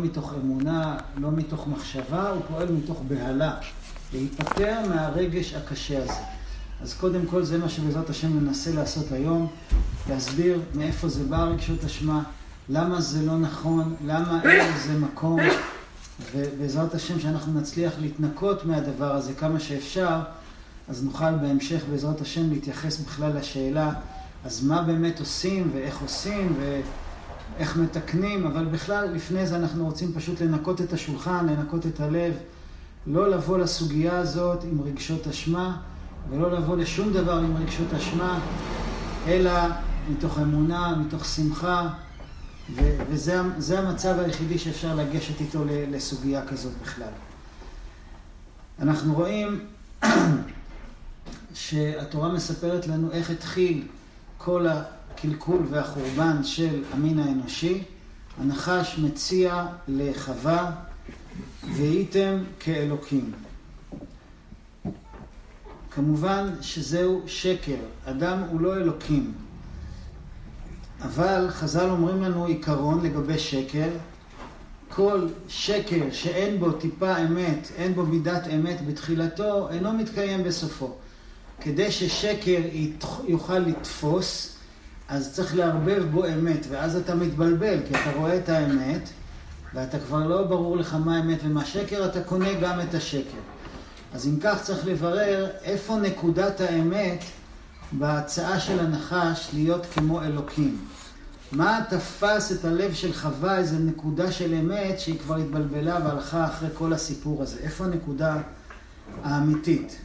מתוך אמונה, לא מתוך מחשבה, הוא פועל מתוך בהלה. להיפטר מהרגש הקשה הזה. אז קודם כל זה מה שבעזרת השם ננסה לעשות היום, להסביר מאיפה זה בא רגשות אשמה, למה זה לא נכון, למה אין לזה מקום, ובעזרת השם שאנחנו נצליח להתנקות מהדבר הזה כמה שאפשר, אז נוכל בהמשך בעזרת השם להתייחס בכלל לשאלה, אז מה באמת עושים ואיך עושים ואיך מתקנים, אבל בכלל לפני זה אנחנו רוצים פשוט לנקות את השולחן, לנקות את הלב, לא לבוא לסוגיה הזאת עם רגשות אשמה, ולא לבוא לשום דבר עם רגשות אשמה, אלא מתוך אמונה, מתוך שמחה, ו- וזה המצב היחידי שאפשר לגשת איתו לסוגיה כזאת בכלל. אנחנו רואים שהתורה מספרת לנו איך התחיל כל הקלקול והחורבן של המין האנושי. הנחש מציע לחווה, והייתם כאלוקים. כמובן שזהו שקר, אדם הוא לא אלוקים. אבל חז"ל אומרים לנו עיקרון לגבי שקר, כל שקר שאין בו טיפה אמת, אין בו מידת אמת בתחילתו, אינו מתקיים בסופו. כדי ששקר יוכל לתפוס, אז צריך לערבב בו אמת, ואז אתה מתבלבל, כי אתה רואה את האמת, ואתה כבר לא ברור לך מה אמת ומה שקר, אתה קונה גם את השקר. אז אם כך צריך לברר איפה נקודת האמת בהצעה של הנחש להיות כמו אלוקים. מה תפס את הלב של חווה איזה נקודה של אמת שהיא כבר התבלבלה והלכה אחרי כל הסיפור הזה? איפה הנקודה האמיתית?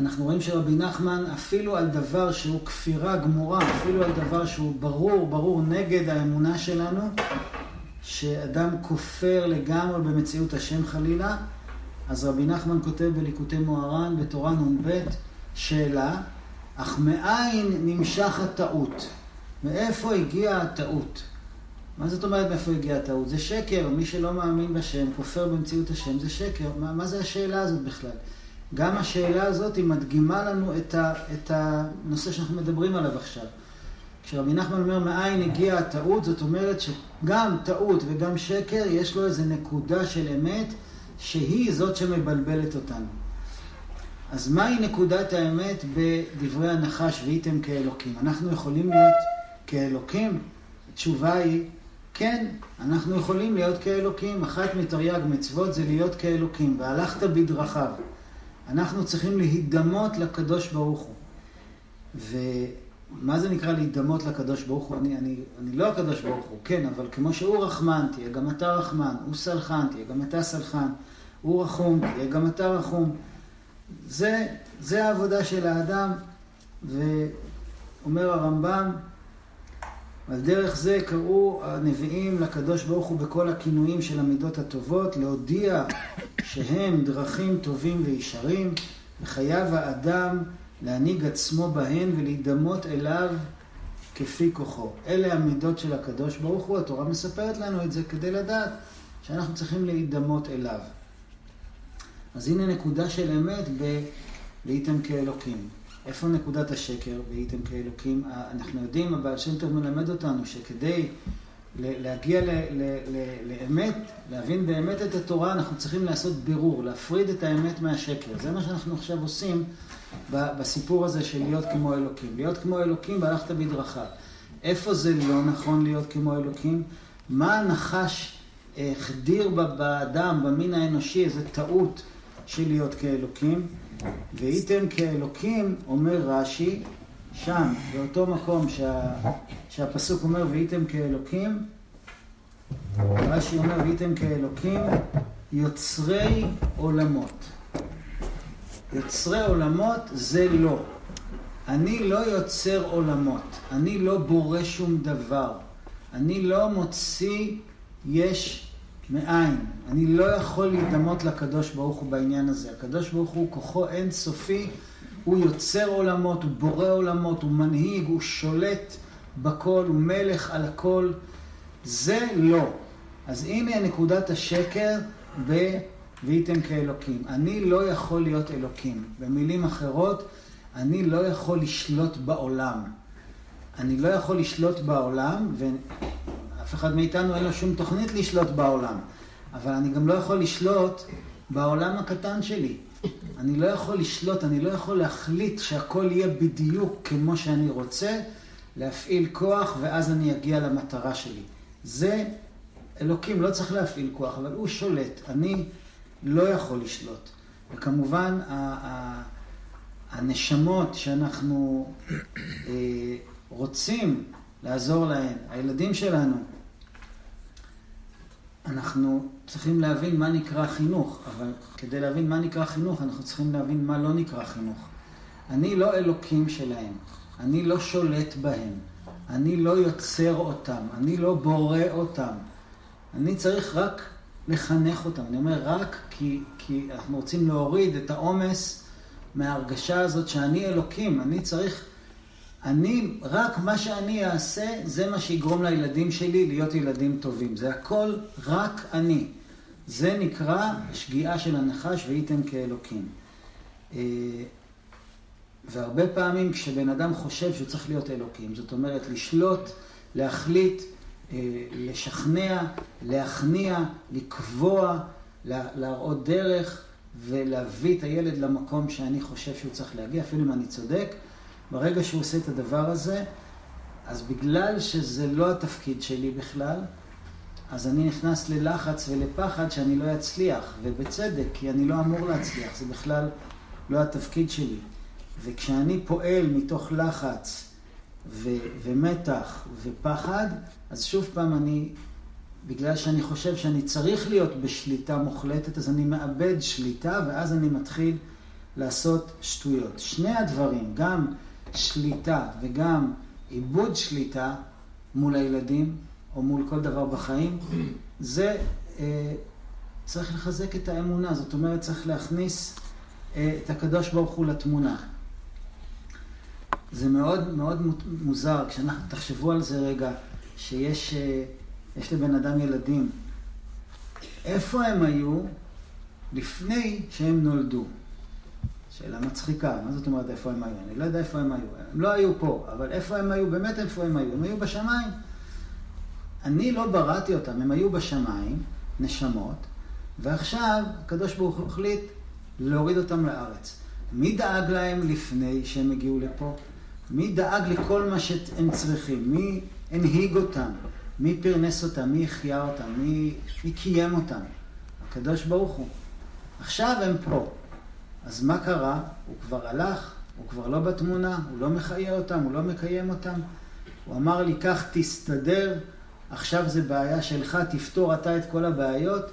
אנחנו רואים שרבי נחמן, אפילו על דבר שהוא כפירה גמורה, אפילו על דבר שהוא ברור, ברור נגד האמונה שלנו, שאדם כופר לגמרי במציאות השם חלילה, אז רבי נחמן כותב בליקוטי מוהר"ן בתורה נ"ב, שאלה, אך מאין נמשך הטעות? מאיפה הגיעה הטעות? מה זאת אומרת מאיפה הגיעה הטעות? זה שקר, מי שלא מאמין בשם, כופר במציאות השם, זה שקר. מה, מה זה השאלה הזאת בכלל? גם השאלה הזאת היא מדגימה לנו את, ה, את הנושא שאנחנו מדברים עליו עכשיו. כשרבי נחמן אומר מאין הגיעה הטעות, זאת אומרת שגם טעות וגם שקר, יש לו איזה נקודה של אמת, שהיא זאת שמבלבלת אותנו. אז מהי נקודת האמת בדברי הנחש והייתם כאלוקים? אנחנו יכולים להיות כאלוקים? התשובה היא, כן, אנחנו יכולים להיות כאלוקים. אחת מתרי"ג מצוות זה להיות כאלוקים, והלכת בדרכיו. אנחנו צריכים להידמות לקדוש ברוך הוא. ומה זה נקרא להידמות לקדוש ברוך הוא? אני, אני, אני לא הקדוש ברוך הוא, כן, אבל כמו שהוא רחמן, תהיה גם אתה רחמן, הוא סלחן, תהיה גם אתה סלחן, הוא רחום, תהיה גם אתה רחום. זה, זה העבודה של האדם, ואומר הרמב"ם, על דרך זה קראו הנביאים לקדוש ברוך הוא בכל הכינויים של המידות הטובות, להודיע שהם דרכים טובים וישרים, וחייב האדם להנהיג עצמו בהן ולהידמות אליו כפי כוחו. אלה המידות של הקדוש ברוך הוא, התורה מספרת לנו את זה כדי לדעת שאנחנו צריכים להידמות אליו. אז הנה נקודה של אמת ב... והייתם כאלוקים. איפה נקודת השקר והייתם כאלוקים? אנחנו יודעים, הבעל שם טוב מלמד אותנו שכדי להגיע ל, ל, ל, לאמת, להבין באמת את התורה, אנחנו צריכים לעשות בירור, להפריד את האמת מהשקר. זה מה שאנחנו עכשיו עושים בסיפור הזה של להיות כמו אלוקים. להיות כמו אלוקים והלכת בדרכה. איפה זה לא נכון להיות כמו אלוקים? מה הנחש החדיר באדם, במין האנושי, איזו טעות של להיות כאלוקים? והייתם כאלוקים, אומר רש"י, שם, באותו מקום שה, שהפסוק אומר והייתם כאלוקים, רש"י אומר והייתם כאלוקים יוצרי עולמות. יוצרי עולמות זה לא. אני לא יוצר עולמות, אני לא בורא שום דבר, אני לא מוציא יש מאין. אני לא יכול להידמות לקדוש ברוך הוא בעניין הזה. הקדוש ברוך הוא כוחו אין סופי, הוא יוצר עולמות, הוא בורא עולמות, הוא מנהיג, הוא שולט בכל, הוא מלך על הכל. זה לא. אז הנה נקודת השקר ב... והייתם כאלוקים. אני לא יכול להיות אלוקים. במילים אחרות, אני לא יכול לשלוט בעולם. אני לא יכול לשלוט בעולם, אף אחד מאיתנו אין לו שום תוכנית לשלוט בעולם. אבל אני גם לא יכול לשלוט בעולם הקטן שלי. אני לא יכול לשלוט, אני לא יכול להחליט שהכל יהיה בדיוק כמו שאני רוצה, להפעיל כוח ואז אני אגיע למטרה שלי. זה, אלוקים לא צריך להפעיל כוח, אבל הוא שולט. אני לא יכול לשלוט. וכמובן, הנשמות שאנחנו אה, רוצים לעזור להן, הילדים שלנו, אנחנו צריכים להבין מה נקרא חינוך, אבל כדי להבין מה נקרא חינוך, אנחנו צריכים להבין מה לא נקרא חינוך. אני לא אלוקים שלהם, אני לא שולט בהם, אני לא יוצר אותם, אני לא בורא אותם. אני צריך רק לחנך אותם. אני אומר רק כי, כי אנחנו רוצים להוריד את העומס מההרגשה הזאת שאני אלוקים. אני צריך, אני, רק מה שאני אעשה, זה מה שיגרום לילדים שלי להיות ילדים טובים. זה הכל רק אני. זה נקרא שגיאה של הנחש וייתם כאלוקים. אה, והרבה פעמים כשבן אדם חושב שהוא צריך להיות אלוקים, זאת אומרת לשלוט, להחליט, אה, לשכנע, להכניע, לקבוע, להראות דרך ולהביא את הילד למקום שאני חושב שהוא צריך להגיע, אפילו אם אני צודק. ברגע שהוא עושה את הדבר הזה, אז בגלל שזה לא התפקיד שלי בכלל, אז אני נכנס ללחץ ולפחד שאני לא אצליח, ובצדק, כי אני לא אמור להצליח, זה בכלל לא התפקיד שלי. וכשאני פועל מתוך לחץ ו- ומתח ופחד, אז שוב פעם אני, בגלל שאני חושב שאני צריך להיות בשליטה מוחלטת, אז אני מאבד שליטה, ואז אני מתחיל לעשות שטויות. שני הדברים, גם שליטה וגם עיבוד שליטה מול הילדים, או מול כל דבר בחיים, זה אה, צריך לחזק את האמונה, זאת אומרת צריך להכניס אה, את הקדוש ברוך הוא לתמונה. זה מאוד מאוד מוזר, כשאנחנו, תחשבו על זה רגע, שיש אה, לבן אדם ילדים. איפה הם היו לפני שהם נולדו? שאלה מצחיקה, מה זאת אומרת איפה הם היו? אני לא יודע איפה הם היו. הם לא היו פה, אבל איפה הם היו? באמת איפה הם היו? הם היו בשמיים. אני לא בראתי אותם, הם היו בשמיים, נשמות, ועכשיו הקדוש ברוך הוא החליט להוריד אותם לארץ. מי דאג להם לפני שהם הגיעו לפה? מי דאג לכל מה שהם צריכים? מי הנהיג אותם? מי פרנס אותם? מי החיה אותם? מי, מי קיים אותם? הקדוש ברוך הוא. עכשיו הם פה. אז מה קרה? הוא כבר הלך, הוא כבר לא בתמונה, הוא לא מחיה אותם, הוא לא מקיים אותם. הוא אמר לי, כך תסתדר, עכשיו זה בעיה שלך, תפתור אתה את כל הבעיות.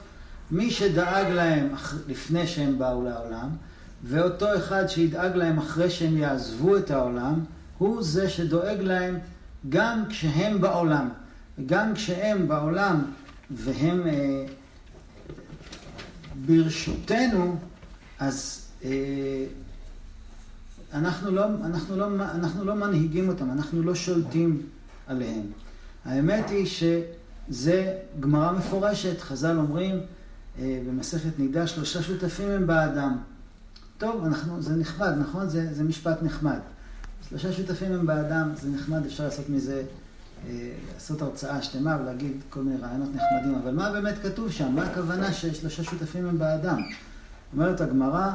מי שדאג להם לפני שהם באו לעולם, ואותו אחד שידאג להם אחרי שהם יעזבו את העולם, הוא זה שדואג להם גם כשהם בעולם. גם כשהם בעולם והם אה, ברשותנו, אז אנחנו, לא, אנחנו, לא, אנחנו לא מנהיגים אותם, אנחנו לא שולטים עליהם. האמת היא שזה גמרא מפורשת, חז"ל אומרים אה, במסכת נידה, שלושה שותפים הם באדם. טוב, אנחנו, זה נכבד, נכון? זה, זה משפט נחמד. שלושה שותפים הם באדם, זה נחמד, אפשר לעשות מזה, אה, לעשות הרצאה שלמה ולהגיד כל מיני רעיונות נחמדים, אבל מה באמת כתוב שם? מה הכוונה ששלושה שותפים הם באדם? אומרת הגמרא,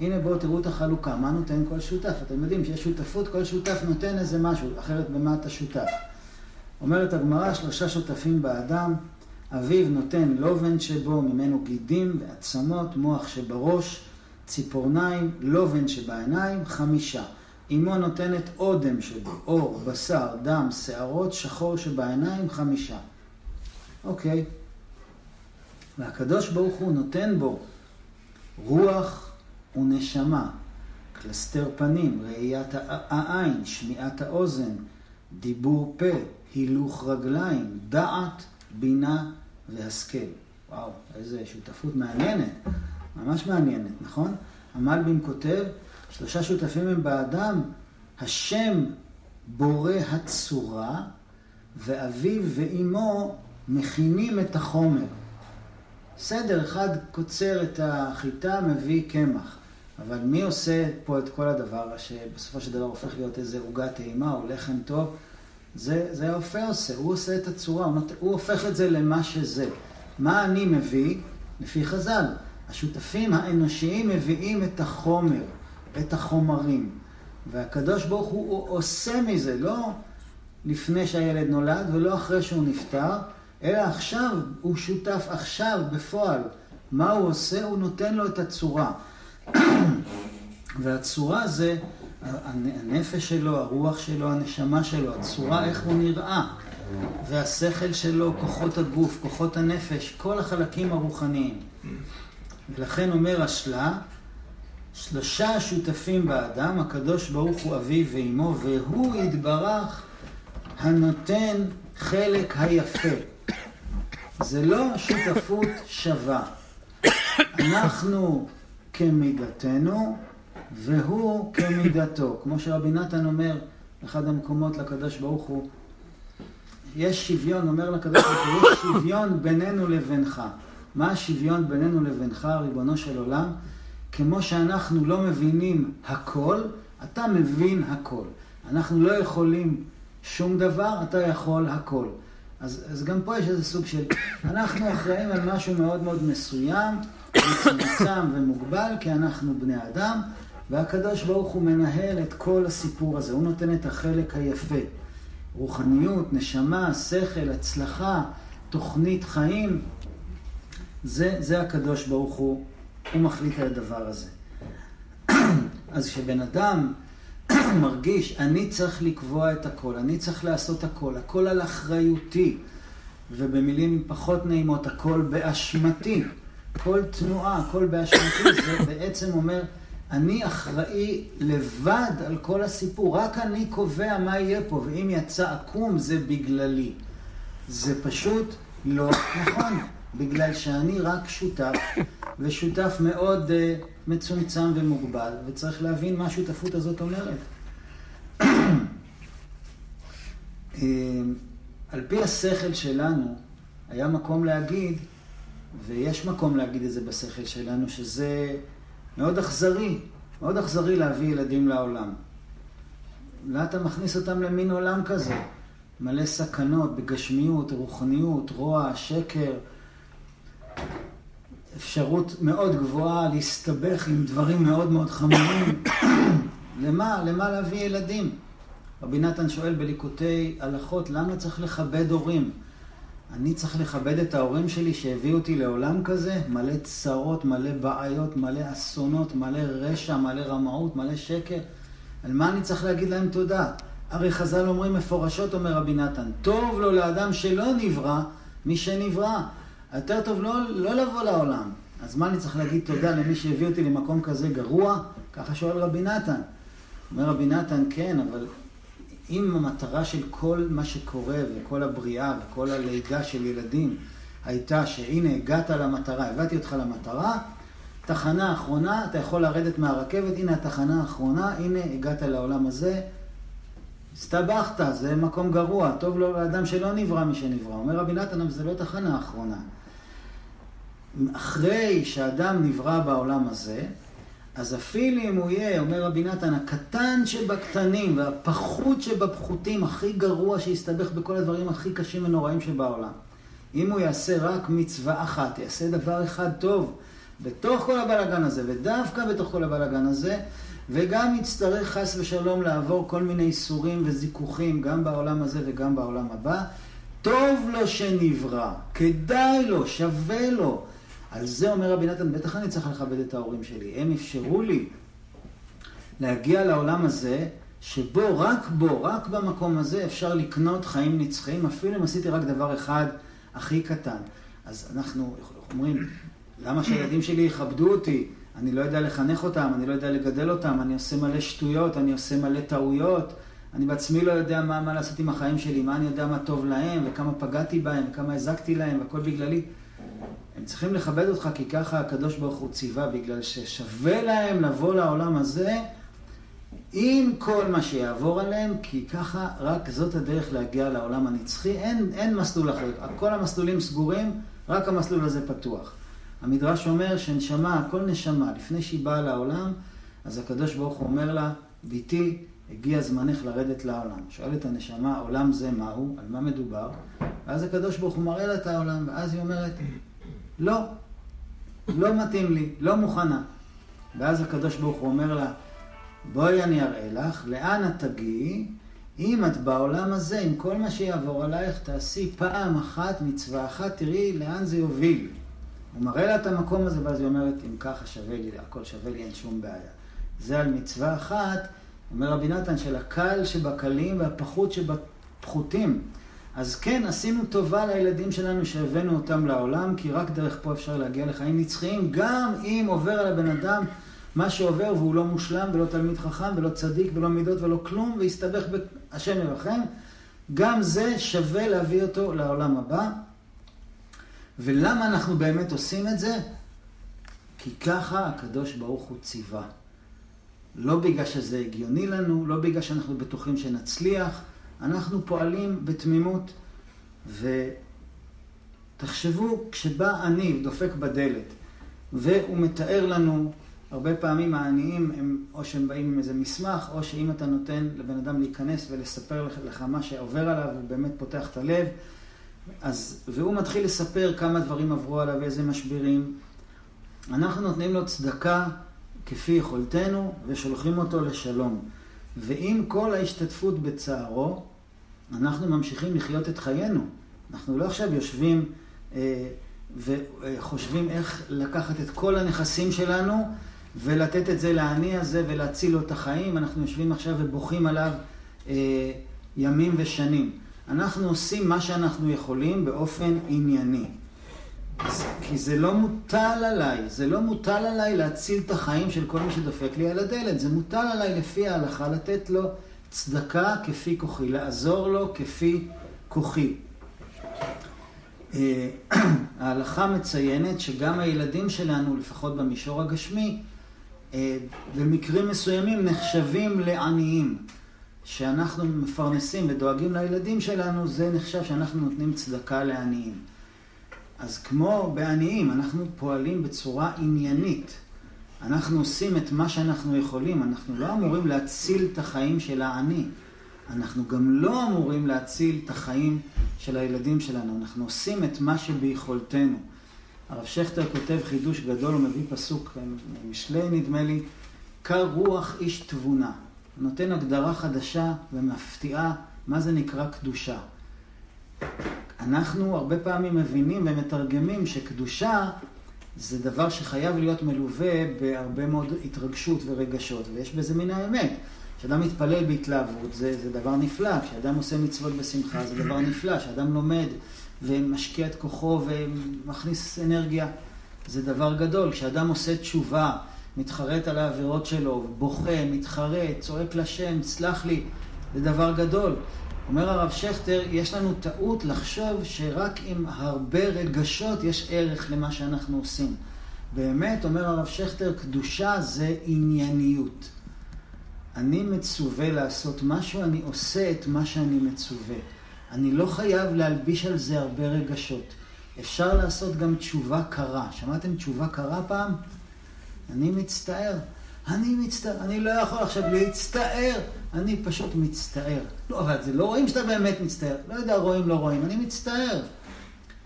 הנה בואו תראו את החלוקה, מה נותן כל שותף? אתם יודעים שיש שותפות, כל שותף נותן איזה משהו, אחרת במה אתה שותף. אומרת הגמרא, שלושה שותפים באדם, אביו נותן לובן שבו, ממנו גידים ועצמות, מוח שבראש, ציפורניים, לובן שבעיניים, חמישה. אמו נותנת אודם שבו, אור, בשר, דם, שערות, שחור שבעיניים, חמישה. אוקיי. והקדוש ברוך הוא נותן בו רוח ונשמה, קלסתר פנים, ראיית העין, שמיעת האוזן, דיבור פה, הילוך רגליים, דעת, בינה והשכל. וואו, איזה שותפות מעניינת, ממש מעניינת, נכון? המלבים כותב, שלושה שותפים הם באדם, השם בורא הצורה, ואביו ואימו מכינים את החומר. בסדר, אחד קוצר את החיטה, מביא קמח. אבל מי עושה פה את כל הדבר, שבסופו של דבר הופך להיות איזה עוגה טעימה או לחם טוב? זה, זה האופה עושה, הוא עושה את הצורה, הוא, הופך את זה למה שזה. מה אני מביא? לפי חז"ל. השותפים האנושיים מביאים את החומר, את החומרים. והקדוש ברוך הוא, הוא עושה מזה, לא לפני שהילד נולד ולא אחרי שהוא נפטר, אלא עכשיו, הוא שותף עכשיו, בפועל. מה הוא עושה? הוא נותן לו את הצורה. והצורה זה הנפש שלו, הרוח שלו, הנשמה שלו, הצורה, איך הוא נראה. והשכל שלו, כוחות הגוף, כוחות הנפש, כל החלקים הרוחניים. ולכן אומר השלה, שלושה שותפים באדם, הקדוש ברוך הוא אביו ואימו, והוא יתברך הנותן חלק היפה. זה לא שותפות שווה. אנחנו כמידתנו, והוא כמידתו. כמו שרבי נתן אומר, אחד המקומות לקדוש ברוך הוא, יש שוויון, אומר לקדוש ברוך הוא, יש שוויון בינינו לבינך. מה השוויון בינינו לבינך, ריבונו של עולם? כמו שאנחנו לא מבינים הכל, אתה מבין הכל. אנחנו לא יכולים שום דבר, אתה יכול הכל. אז, אז גם פה יש איזה סוג של, אנחנו אחראים על משהו מאוד מאוד מסוים, מצומצם ומוגבל, כי אנחנו בני אדם, והקדוש ברוך הוא מנהל את כל הסיפור הזה, הוא נותן את החלק היפה. רוחניות, נשמה, שכל, הצלחה, תוכנית חיים, זה, זה הקדוש ברוך הוא, הוא מחליט על הדבר הזה. אז כשבן אדם מרגיש, אני צריך לקבוע את הכל, אני צריך לעשות הכל, הכל על אחריותי, ובמילים פחות נעימות, הכל באשמתי, כל תנועה, הכל באשמתי, זה בעצם אומר, אני אחראי לבד על כל הסיפור, רק אני קובע מה יהיה פה, ואם יצא עקום זה בגללי. זה פשוט לא נכון, בגלל שאני רק שותף, ושותף מאוד uh, מצומצם ומוגבל, וצריך להבין מה השותפות הזאת אומרת. uh, על פי השכל שלנו, היה מקום להגיד, ויש מקום להגיד את זה בשכל שלנו, שזה מאוד אכזרי, מאוד אכזרי להביא ילדים לעולם. אולי אתה מכניס אותם למין עולם כזה, מלא סכנות בגשמיות, רוחניות, רוע, שקר, אפשרות מאוד גבוהה להסתבך עם דברים מאוד מאוד חמורים. למה? למה להביא ילדים? רבי נתן שואל בליקוטי הלכות, למה צריך לכבד הורים? אני צריך לכבד את ההורים שלי שהביאו אותי לעולם כזה, מלא צרות, מלא בעיות, מלא אסונות, מלא רשע, מלא רמאות, מלא שקר. על מה אני צריך להגיד להם תודה? הרי חז"ל אומרים מפורשות, אומר רבי נתן, טוב לו לאדם שלא נברא משנברא. יותר טוב לא, לא לבוא לעולם. אז מה אני צריך להגיד תודה למי שהביא אותי למקום כזה גרוע? ככה שואל רבי נתן. אומר רבי נתן, כן, אבל אם המטרה של כל מה שקורה וכל הבריאה וכל הלידה של ילדים הייתה שהנה הגעת למטרה, הבאתי אותך למטרה, תחנה אחרונה, אתה יכול לרדת מהרכבת, הנה התחנה האחרונה, הנה הגעת לעולם הזה, הסתבכת, זה מקום גרוע, טוב לו לאדם שלא נברא משנברא. אומר רבי נתן, זה לא תחנה אחרונה. אחרי שאדם נברא בעולם הזה, אז אפילו אם הוא יהיה, אומר רבי נתן, הקטן שבקטנים והפחות שבפחותים, הכי גרוע שיסתבך בכל הדברים הכי קשים ונוראים שבעולם. אם הוא יעשה רק מצווה אחת, יעשה דבר אחד טוב בתוך כל הבלאגן הזה, ודווקא בתוך כל הבלאגן הזה, וגם יצטרך חס ושלום לעבור כל מיני איסורים וזיכוכים, גם בעולם הזה וגם בעולם הבא, טוב לו שנברא, כדאי לו, שווה לו. על זה אומר רבי נתן, בטח אני צריך לכבד את ההורים שלי. הם אפשרו לי להגיע לעולם הזה, שבו, רק בו, רק במקום הזה, אפשר לקנות חיים נצחיים, אפילו אם עשיתי רק דבר אחד הכי קטן. אז אנחנו אומרים, למה שהילדים שלי יכבדו אותי? אני לא יודע לחנך אותם, אני לא יודע לגדל אותם, אני עושה מלא שטויות, אני עושה מלא טעויות, אני בעצמי לא יודע מה, מה לעשות עם החיים שלי, מה אני יודע מה טוב להם, וכמה פגעתי בהם, וכמה הזקתי להם, והכל בגללי. הם צריכים לכבד אותך כי ככה הקדוש ברוך הוא ציווה, בגלל ששווה להם לבוא לעולם הזה עם כל מה שיעבור עליהם, כי ככה רק זאת הדרך להגיע לעולם הנצחי. אין, אין מסלול אחר. כל המסלולים סגורים, רק המסלול הזה פתוח. המדרש אומר שנשמה, כל נשמה, לפני שהיא באה לעולם, אז הקדוש ברוך הוא אומר לה, ביתי, הגיע זמנך לרדת לעולם. שואלת הנשמה, עולם זה מהו? על מה מדובר? ואז הקדוש ברוך הוא מראה לה את העולם, ואז היא אומרת, לא, לא מתאים לי, לא מוכנה. ואז הקדוש ברוך הוא אומר לה, בואי אני אראה לך, לאן את תגיעי? אם את בעולם הזה, עם כל מה שיעבור עלייך, תעשי פעם אחת מצווה אחת, תראי לאן זה יוביל. הוא מראה לה את המקום הזה, ואז היא אומרת, אם ככה שווה לי, הכל שווה לי, אין שום בעיה. זה על מצווה אחת, אומר רבי נתן, של הקל שבקלים והפחות שבפחותים. אז כן, עשינו טובה לילדים שלנו שהבאנו אותם לעולם, כי רק דרך פה אפשר להגיע לחיים נצחיים, גם אם עובר על הבן אדם מה שעובר והוא לא מושלם ולא תלמיד חכם ולא צדיק ולא מידות ולא כלום, והסתבך בהשם ירחם, גם זה שווה להביא אותו לעולם הבא. ולמה אנחנו באמת עושים את זה? כי ככה הקדוש ברוך הוא ציווה. לא בגלל שזה הגיוני לנו, לא בגלל שאנחנו בטוחים שנצליח, אנחנו פועלים בתמימות. ותחשבו, כשבא עני דופק בדלת, והוא מתאר לנו, הרבה פעמים העניים הם או שהם באים עם איזה מסמך, או שאם אתה נותן לבן אדם להיכנס ולספר לך מה שעובר עליו, הוא באמת פותח את הלב. אז, והוא מתחיל לספר כמה דברים עברו עליו, איזה משברים. אנחנו נותנים לו צדקה כפי יכולתנו ושולחים אותו לשלום. ועם כל ההשתתפות בצערו, אנחנו ממשיכים לחיות את חיינו. אנחנו לא עכשיו יושבים אה, וחושבים איך לקחת את כל הנכסים שלנו ולתת את זה לעני הזה ולהציל לו את החיים. אנחנו יושבים עכשיו ובוכים עליו אה, ימים ושנים. אנחנו עושים מה שאנחנו יכולים באופן ענייני. כי זה לא מוטל עליי, זה לא מוטל עליי להציל את החיים של כל מי שדופק לי על הדלת, זה מוטל עליי לפי ההלכה לתת לו צדקה כפי כוחי, לעזור לו כפי כוחי. אה, ההלכה מציינת שגם הילדים שלנו, לפחות במישור הגשמי, אה, במקרים מסוימים נחשבים לעניים. שאנחנו מפרנסים ודואגים לילדים שלנו, זה נחשב שאנחנו נותנים צדקה לעניים. אז כמו בעניים, אנחנו פועלים בצורה עניינית. אנחנו עושים את מה שאנחנו יכולים, אנחנו לא אמורים להציל את החיים של העני. אנחנו גם לא אמורים להציל את החיים של הילדים שלנו, אנחנו עושים את מה שביכולתנו. הרב שכטר כותב חידוש גדול, הוא מביא פסוק משלי נדמה לי, קר רוח איש תבונה. הוא נותן הגדרה חדשה ומפתיעה מה זה נקרא קדושה. אנחנו הרבה פעמים מבינים ומתרגמים שקדושה זה דבר שחייב להיות מלווה בהרבה מאוד התרגשות ורגשות, ויש בזה מן האמת. כשאדם מתפלל בהתלהבות זה, זה דבר נפלא, כשאדם עושה מצוות בשמחה זה דבר נפלא, כשאדם לומד ומשקיע את כוחו ומכניס אנרגיה זה דבר גדול, כשאדם עושה תשובה מתחרט על העבירות שלו, בוכה, מתחרט, צועק לשם, סלח לי, זה דבר גדול. אומר הרב שכטר, יש לנו טעות לחשוב שרק עם הרבה רגשות יש ערך למה שאנחנו עושים. באמת, אומר הרב שכטר, קדושה זה ענייניות. אני מצווה לעשות משהו, אני עושה את מה שאני מצווה. אני לא חייב להלביש על זה הרבה רגשות. אפשר לעשות גם תשובה קרה. שמעתם תשובה קרה פעם? אני מצטער. אני מצטער, אני לא יכול עכשיו להצטער, אני פשוט מצטער. לא, אבל זה לא רואים שאתה באמת מצטער. לא יודע, רואים, לא רואים, אני מצטער.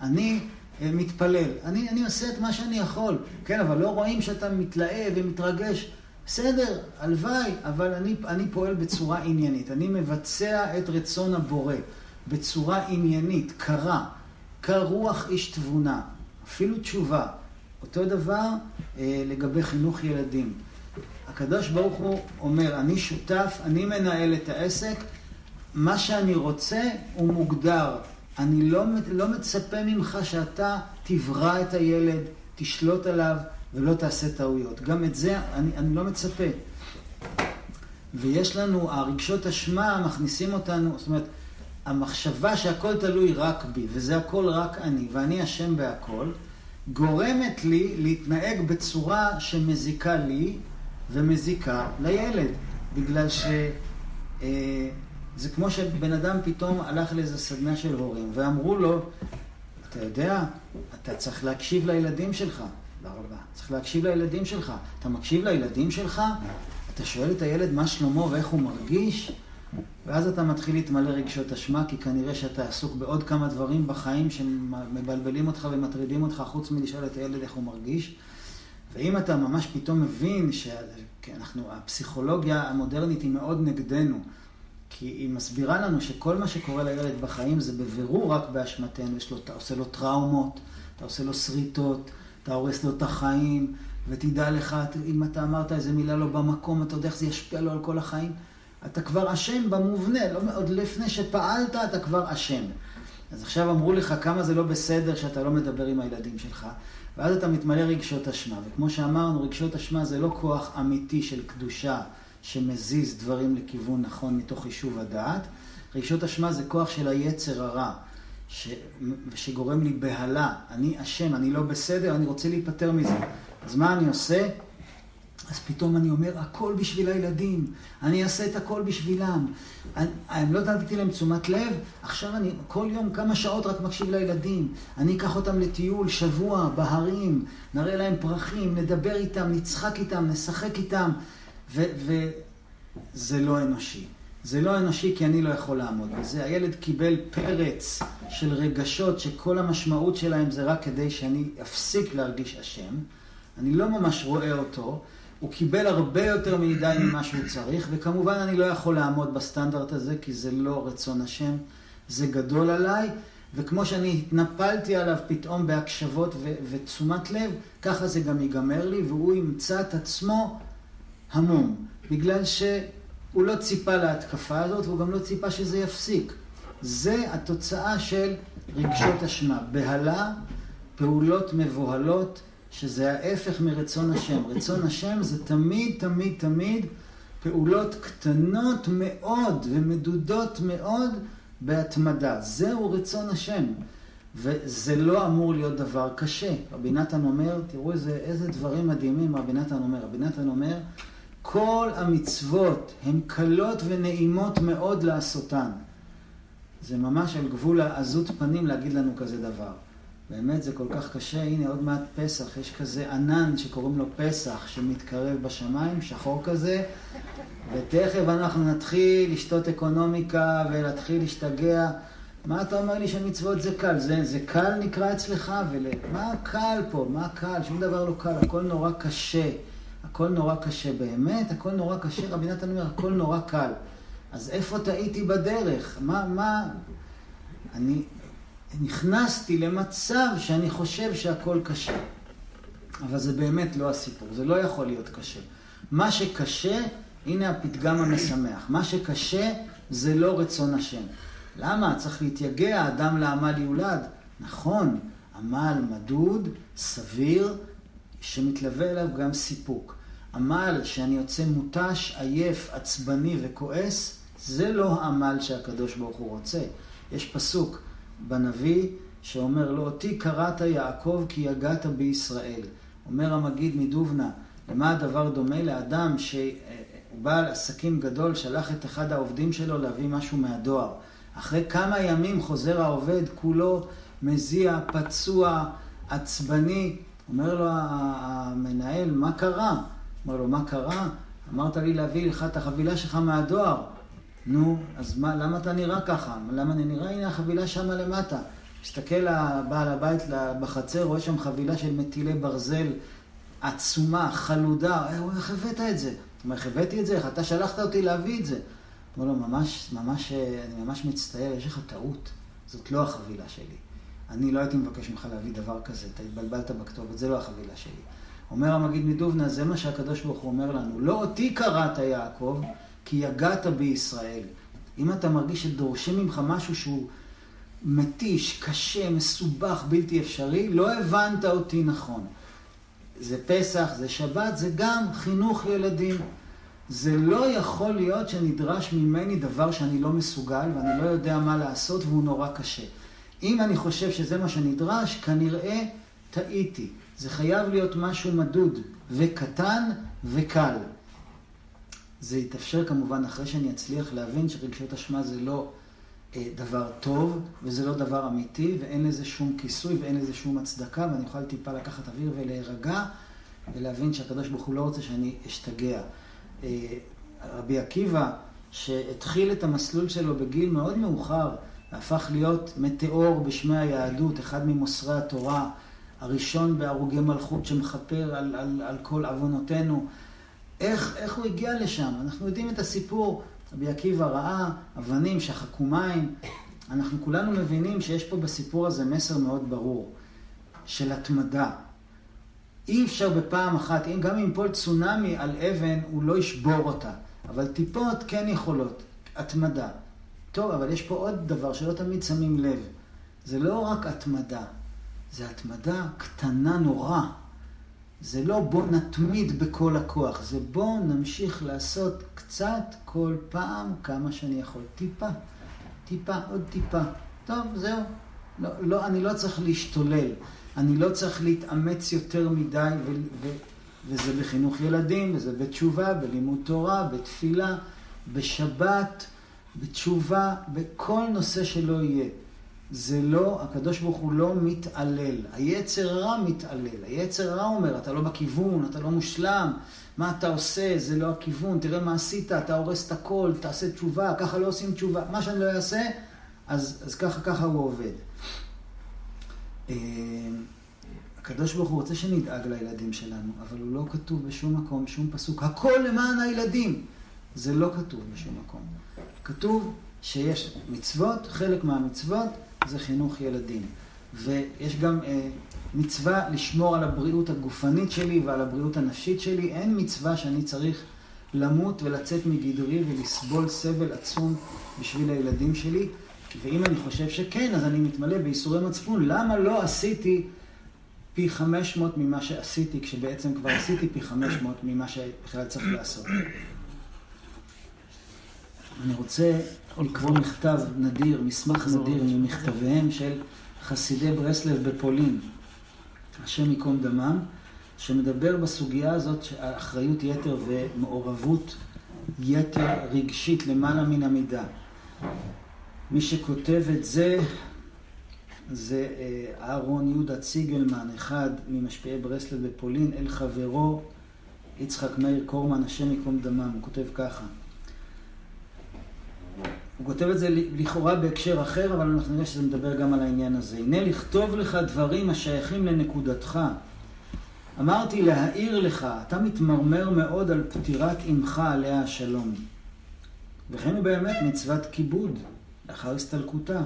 אני אה, מתפלל, אני, אני עושה את מה שאני יכול. כן, אבל לא רואים שאתה מתלהב ומתרגש. בסדר, הלוואי, אבל אני, אני פועל בצורה עניינית. אני מבצע את רצון הבורא בצורה עניינית, קרה, כרוח איש תבונה, אפילו תשובה. אותו דבר אה, לגבי חינוך ילדים. הקדוש ברוך הוא אומר, אני שותף, אני מנהל את העסק, מה שאני רוצה הוא מוגדר. אני לא, לא מצפה ממך שאתה תברא את הילד, תשלוט עליו ולא תעשה טעויות. גם את זה אני, אני לא מצפה. ויש לנו, הרגשות אשמה מכניסים אותנו, זאת אומרת, המחשבה שהכל תלוי רק בי, וזה הכל רק אני, ואני אשם בהכל, גורמת לי להתנהג בצורה שמזיקה לי ומזיקה לילד. בגלל שזה אה, כמו שבן אדם פתאום הלך לאיזו סדנה של הורים ואמרו לו, אתה יודע, אתה צריך להקשיב לילדים שלך. תודה רבה. צריך להקשיב לילדים שלך. אתה מקשיב לילדים שלך? אתה שואל את הילד מה שלמה ואיך הוא מרגיש, ואז אתה מתחיל להתמלא רגשות אשמה, כי כנראה שאתה עסוק בעוד כמה דברים בחיים שמבלבלים אותך ומטרידים אותך, חוץ מלשאול את הילד איך הוא מרגיש. ואם אתה ממש פתאום מבין שאנחנו, הפסיכולוגיה המודרנית היא מאוד נגדנו, כי היא מסבירה לנו שכל מה שקורה לילד בחיים זה בבירור רק באשמתנו, יש לו, אתה עושה לו טראומות, אתה עושה לו שריטות, אתה הורס לו את החיים, ותדע לך, אם אתה אמרת איזה מילה לא במקום, אתה יודע איך זה ישפיע לו על כל החיים. אתה כבר אשם במובנה, לא, עוד לפני שפעלת אתה כבר אשם. אז עכשיו אמרו לך כמה זה לא בסדר שאתה לא מדבר עם הילדים שלך, ואז אתה מתמלא רגשות אשמה. וכמו שאמרנו, רגשות אשמה זה לא כוח אמיתי של קדושה שמזיז דברים לכיוון נכון מתוך יישוב הדעת. רגשות אשמה זה כוח של היצר הרע, ש... שגורם לי בהלה. אני אשם, אני לא בסדר, אני רוצה להיפטר מזה. אז מה אני עושה? אז פתאום אני אומר, הכל בשביל הילדים, אני אעשה את הכל בשבילם. אני, אני לא נתתי להם תשומת לב, עכשיו אני כל יום כמה שעות רק מקשיב לילדים. אני אקח אותם לטיול, שבוע, בהרים, נראה להם פרחים, נדבר איתם, נצחק איתם, נשחק איתם, וזה לא אנושי. זה לא אנושי כי אני לא יכול לעמוד בזה. הילד קיבל פרץ של רגשות שכל המשמעות שלהם זה רק כדי שאני אפסיק להרגיש אשם. אני לא ממש רואה אותו. הוא קיבל הרבה יותר מדי ממה שהוא צריך, וכמובן אני לא יכול לעמוד בסטנדרט הזה, כי זה לא רצון השם, זה גדול עליי, וכמו שאני התנפלתי עליו פתאום בהקשבות ו- ותשומת לב, ככה זה גם ייגמר לי, והוא ימצא את עצמו המום, בגלל שהוא לא ציפה להתקפה הזאת, והוא גם לא ציפה שזה יפסיק. זה התוצאה של רגשות אשמה, בהלה, פעולות מבוהלות, שזה ההפך מרצון השם. רצון השם זה תמיד, תמיד, תמיד פעולות קטנות מאוד ומדודות מאוד בהתמדה. זהו רצון השם. וזה לא אמור להיות דבר קשה. רבי נתן אומר, תראו איזה, איזה דברים מדהימים רבי נתן אומר. רבי נתן אומר, כל המצוות הן קלות ונעימות מאוד לעשותן. זה ממש על גבול העזות פנים להגיד לנו כזה דבר. באמת זה כל כך קשה, הנה עוד מעט פסח, יש כזה ענן שקוראים לו פסח, שמתקרב בשמיים, שחור כזה, ותכף אנחנו נתחיל לשתות אקונומיקה ולהתחיל להשתגע. מה אתה אומר לי שמצוות זה קל? זה, זה קל נקרא אצלך? ול... מה קל פה? מה קל? שום דבר לא קל, הכל נורא קשה. הכל נורא קשה באמת, הכל נורא קשה. רבי נתן אומר, הכל נורא קל. אז איפה טעיתי בדרך? מה, מה... אני, נכנסתי למצב שאני חושב שהכל קשה. אבל זה באמת לא הסיפור, זה לא יכול להיות קשה. מה שקשה, הנה הפתגם המשמח, מה שקשה זה לא רצון השם. למה? צריך להתייגע, אדם לעמל יולד. נכון, עמל מדוד, סביר, שמתלווה אליו גם סיפוק. עמל שאני יוצא מותש, עייף, עצבני וכועס, זה לא העמל שהקדוש ברוך הוא רוצה. יש פסוק, בנביא שאומר לו, אותי קראת יעקב כי יגעת בישראל. אומר המגיד מדובנה, למה הדבר דומה? לאדם שהוא בעל עסקים גדול, שלח את אחד העובדים שלו להביא משהו מהדואר. אחרי כמה ימים חוזר העובד כולו מזיע, פצוע, עצבני. אומר לו המנהל, מה קרה? אומר לו, מה קרה? אמרת לי להביא לך את החבילה שלך מהדואר. נו, אז מה, למה אתה נראה ככה? למה אני נראה? הנה החבילה שמה למטה. מסתכל הבעל הבית בחצר, רואה שם חבילה של מטילי ברזל עצומה, חלודה. הוא אומר, איך הבאת את זה? הוא אומר, הבאתי את זה? איך אתה שלחת אותי להביא את זה? הוא אומר לו, ממש, ממש, אני ממש מצטער, יש לך טעות. זאת לא החבילה שלי. אני לא הייתי מבקש ממך להביא דבר כזה, אתה התבלבלת בכתובת, זה לא החבילה שלי. אומר המגיד מדובנה, זה מה שהקדוש ברוך הוא אומר לנו. לא אותי קראת יעקב, כי יגעת בישראל. אם אתה מרגיש שדורשים ממך משהו שהוא מתיש, קשה, מסובך, בלתי אפשרי, לא הבנת אותי נכון. זה פסח, זה שבת, זה גם חינוך ילדים. זה לא יכול להיות שנדרש ממני דבר שאני לא מסוגל ואני לא יודע מה לעשות והוא נורא קשה. אם אני חושב שזה מה שנדרש, כנראה טעיתי. זה חייב להיות משהו מדוד וקטן וקל. זה יתאפשר כמובן אחרי שאני אצליח להבין שרגשות אשמה זה לא אה, דבר טוב, וזה לא דבר אמיתי, ואין לזה שום כיסוי ואין לזה שום הצדקה, ואני אוכל טיפה לקחת אוויר ולהירגע, ולהבין שהקדוש ברוך הוא לא רוצה שאני אשתגע. רבי עקיבא, שהתחיל את המסלול שלו בגיל מאוד מאוחר, והפך להיות מטאור בשמי היהדות, אחד ממוסרי התורה, הראשון בהרוגי מלכות שמכפר על, על, על כל עוונותינו. איך, איך הוא הגיע לשם? אנחנו יודעים את הסיפור. רבי עקיבא ראה אבנים שחקו מים. אנחנו כולנו מבינים שיש פה בסיפור הזה מסר מאוד ברור של התמדה. אי אפשר בפעם אחת, גם אם ייפול צונאמי על אבן, הוא לא ישבור אותה. אבל טיפות כן יכולות, התמדה. טוב, אבל יש פה עוד דבר שלא תמיד שמים לב. זה לא רק התמדה, זה התמדה קטנה נורא. זה לא בוא נתמיד בכל הכוח, זה בוא נמשיך לעשות קצת כל פעם כמה שאני יכול. טיפה, טיפה, עוד טיפה. טוב, זהו. לא, לא, אני לא צריך להשתולל, אני לא צריך להתאמץ יותר מדי, ו, ו, וזה בחינוך ילדים, וזה בתשובה, בלימוד תורה, בתפילה, בשבת, בתשובה, בכל נושא שלא יהיה. זה לא, הקדוש ברוך הוא לא מתעלל. היצר רע מתעלל. היצר רע אומר, אתה לא בכיוון, אתה לא מושלם, מה אתה עושה, זה לא הכיוון, תראה מה עשית, אתה הורס את הכל, תעשה תשובה, ככה לא עושים תשובה. מה שאני לא אעשה, אז, אז ככה, ככה הוא עובד. אה, הקדוש ברוך הוא רוצה שנדאג לילדים שלנו, אבל הוא לא כתוב בשום מקום, שום פסוק, הכל למען הילדים. זה לא כתוב בשום מקום. כתוב שיש מצוות, חלק מהמצוות זה חינוך ילדים. ויש גם אה, מצווה לשמור על הבריאות הגופנית שלי ועל הבריאות הנפשית שלי. אין מצווה שאני צריך למות ולצאת מגדרי ולסבול סבל עצום בשביל הילדים שלי. ואם אני חושב שכן, אז אני מתמלא בייסורי מצפון. למה לא עשיתי פי 500 ממה שעשיתי, כשבעצם כבר עשיתי פי 500 ממה שבכלל צריך לעשות? אני רוצה לקרוא מכתב נדיר, מסמך נדיר ממכתביהם של חסידי ברסלב בפולין, השם ייקום דמם, שמדבר בסוגיה הזאת אחריות יתר ומעורבות יתר רגשית למעלה מן המידה. מי שכותב את זה זה אה, אהרון יהודה ציגלמן, אחד ממשפיעי ברסלב בפולין, אל חברו יצחק מאיר קורמן, השם ייקום דמם. הוא כותב ככה: הוא כותב את זה לכאורה בהקשר אחר, אבל אנחנו נראה שזה מדבר גם על העניין הזה. הנה לכתוב לך דברים השייכים לנקודתך. אמרתי להעיר לך, אתה מתמרמר מאוד על פטירת אמך עליה השלום. וכן הוא באמת מצוות כיבוד, לאחר הסתלקותה.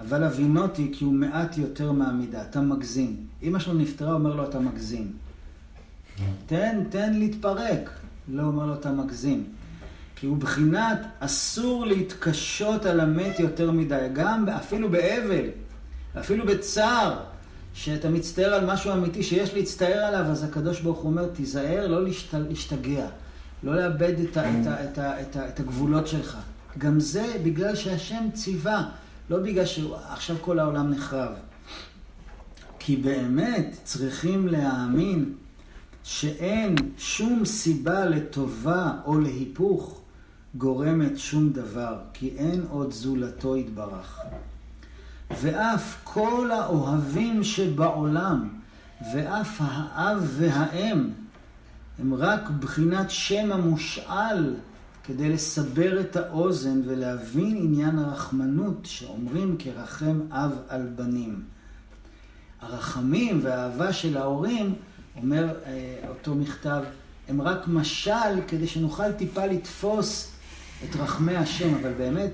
אבל הבינותי כי הוא מעט יותר מהמידה, אתה מגזים. אמא שלו נפטרה, אומר לו, אתה מגזים. תן, תן להתפרק. לא אומר לו, אתה מגזים. כי הוא בחינת אסור להתקשות על המת יותר מדי, גם אפילו באבל, אפילו בצער, שאתה מצטער על משהו אמיתי שיש להצטער עליו, אז הקדוש ברוך הוא אומר, תיזהר לא להשתגע, לא לאבד את, ה, את, ה, את, ה, את, ה, את הגבולות שלך. גם זה בגלל שהשם ציווה, לא בגלל שעכשיו כל העולם נחרב. כי באמת צריכים להאמין שאין שום סיבה לטובה או להיפוך גורמת שום דבר, כי אין עוד זולתו יתברך. ואף כל האוהבים שבעולם, ואף האב והאם, הם רק בחינת שם המושאל כדי לסבר את האוזן ולהבין עניין הרחמנות שאומרים כרחם אב על בנים. הרחמים והאהבה של ההורים, אומר אה, אותו מכתב, הם רק משל כדי שנוכל טיפה לתפוס את רחמי השם, אבל באמת,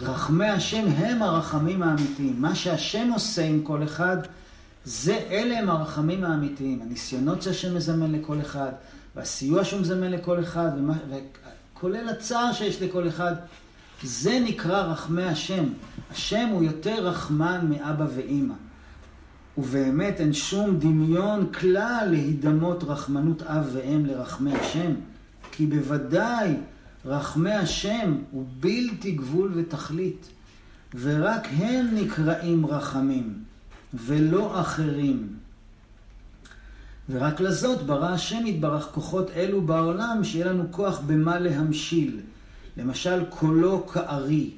רחמי השם הם הרחמים האמיתיים. מה שהשם עושה עם כל אחד, זה, אלה הם הרחמים האמיתיים. הניסיונות שהשם מזמן לכל אחד, והסיוע שהוא מזמן לכל אחד, ומה, וכולל הצער שיש לכל אחד, זה נקרא רחמי השם. השם הוא יותר רחמן מאבא ואימא. ובאמת אין שום דמיון כלל להידמות רחמנות אב ואם לרחמי השם, כי בוודאי רחמי השם הוא בלתי גבול ותכלית, ורק הם נקראים רחמים, ולא אחרים. ורק לזאת ברא השם יתברך כוחות אלו בעולם, שיהיה לנו כוח במה להמשיל. למשל, קולו כארי.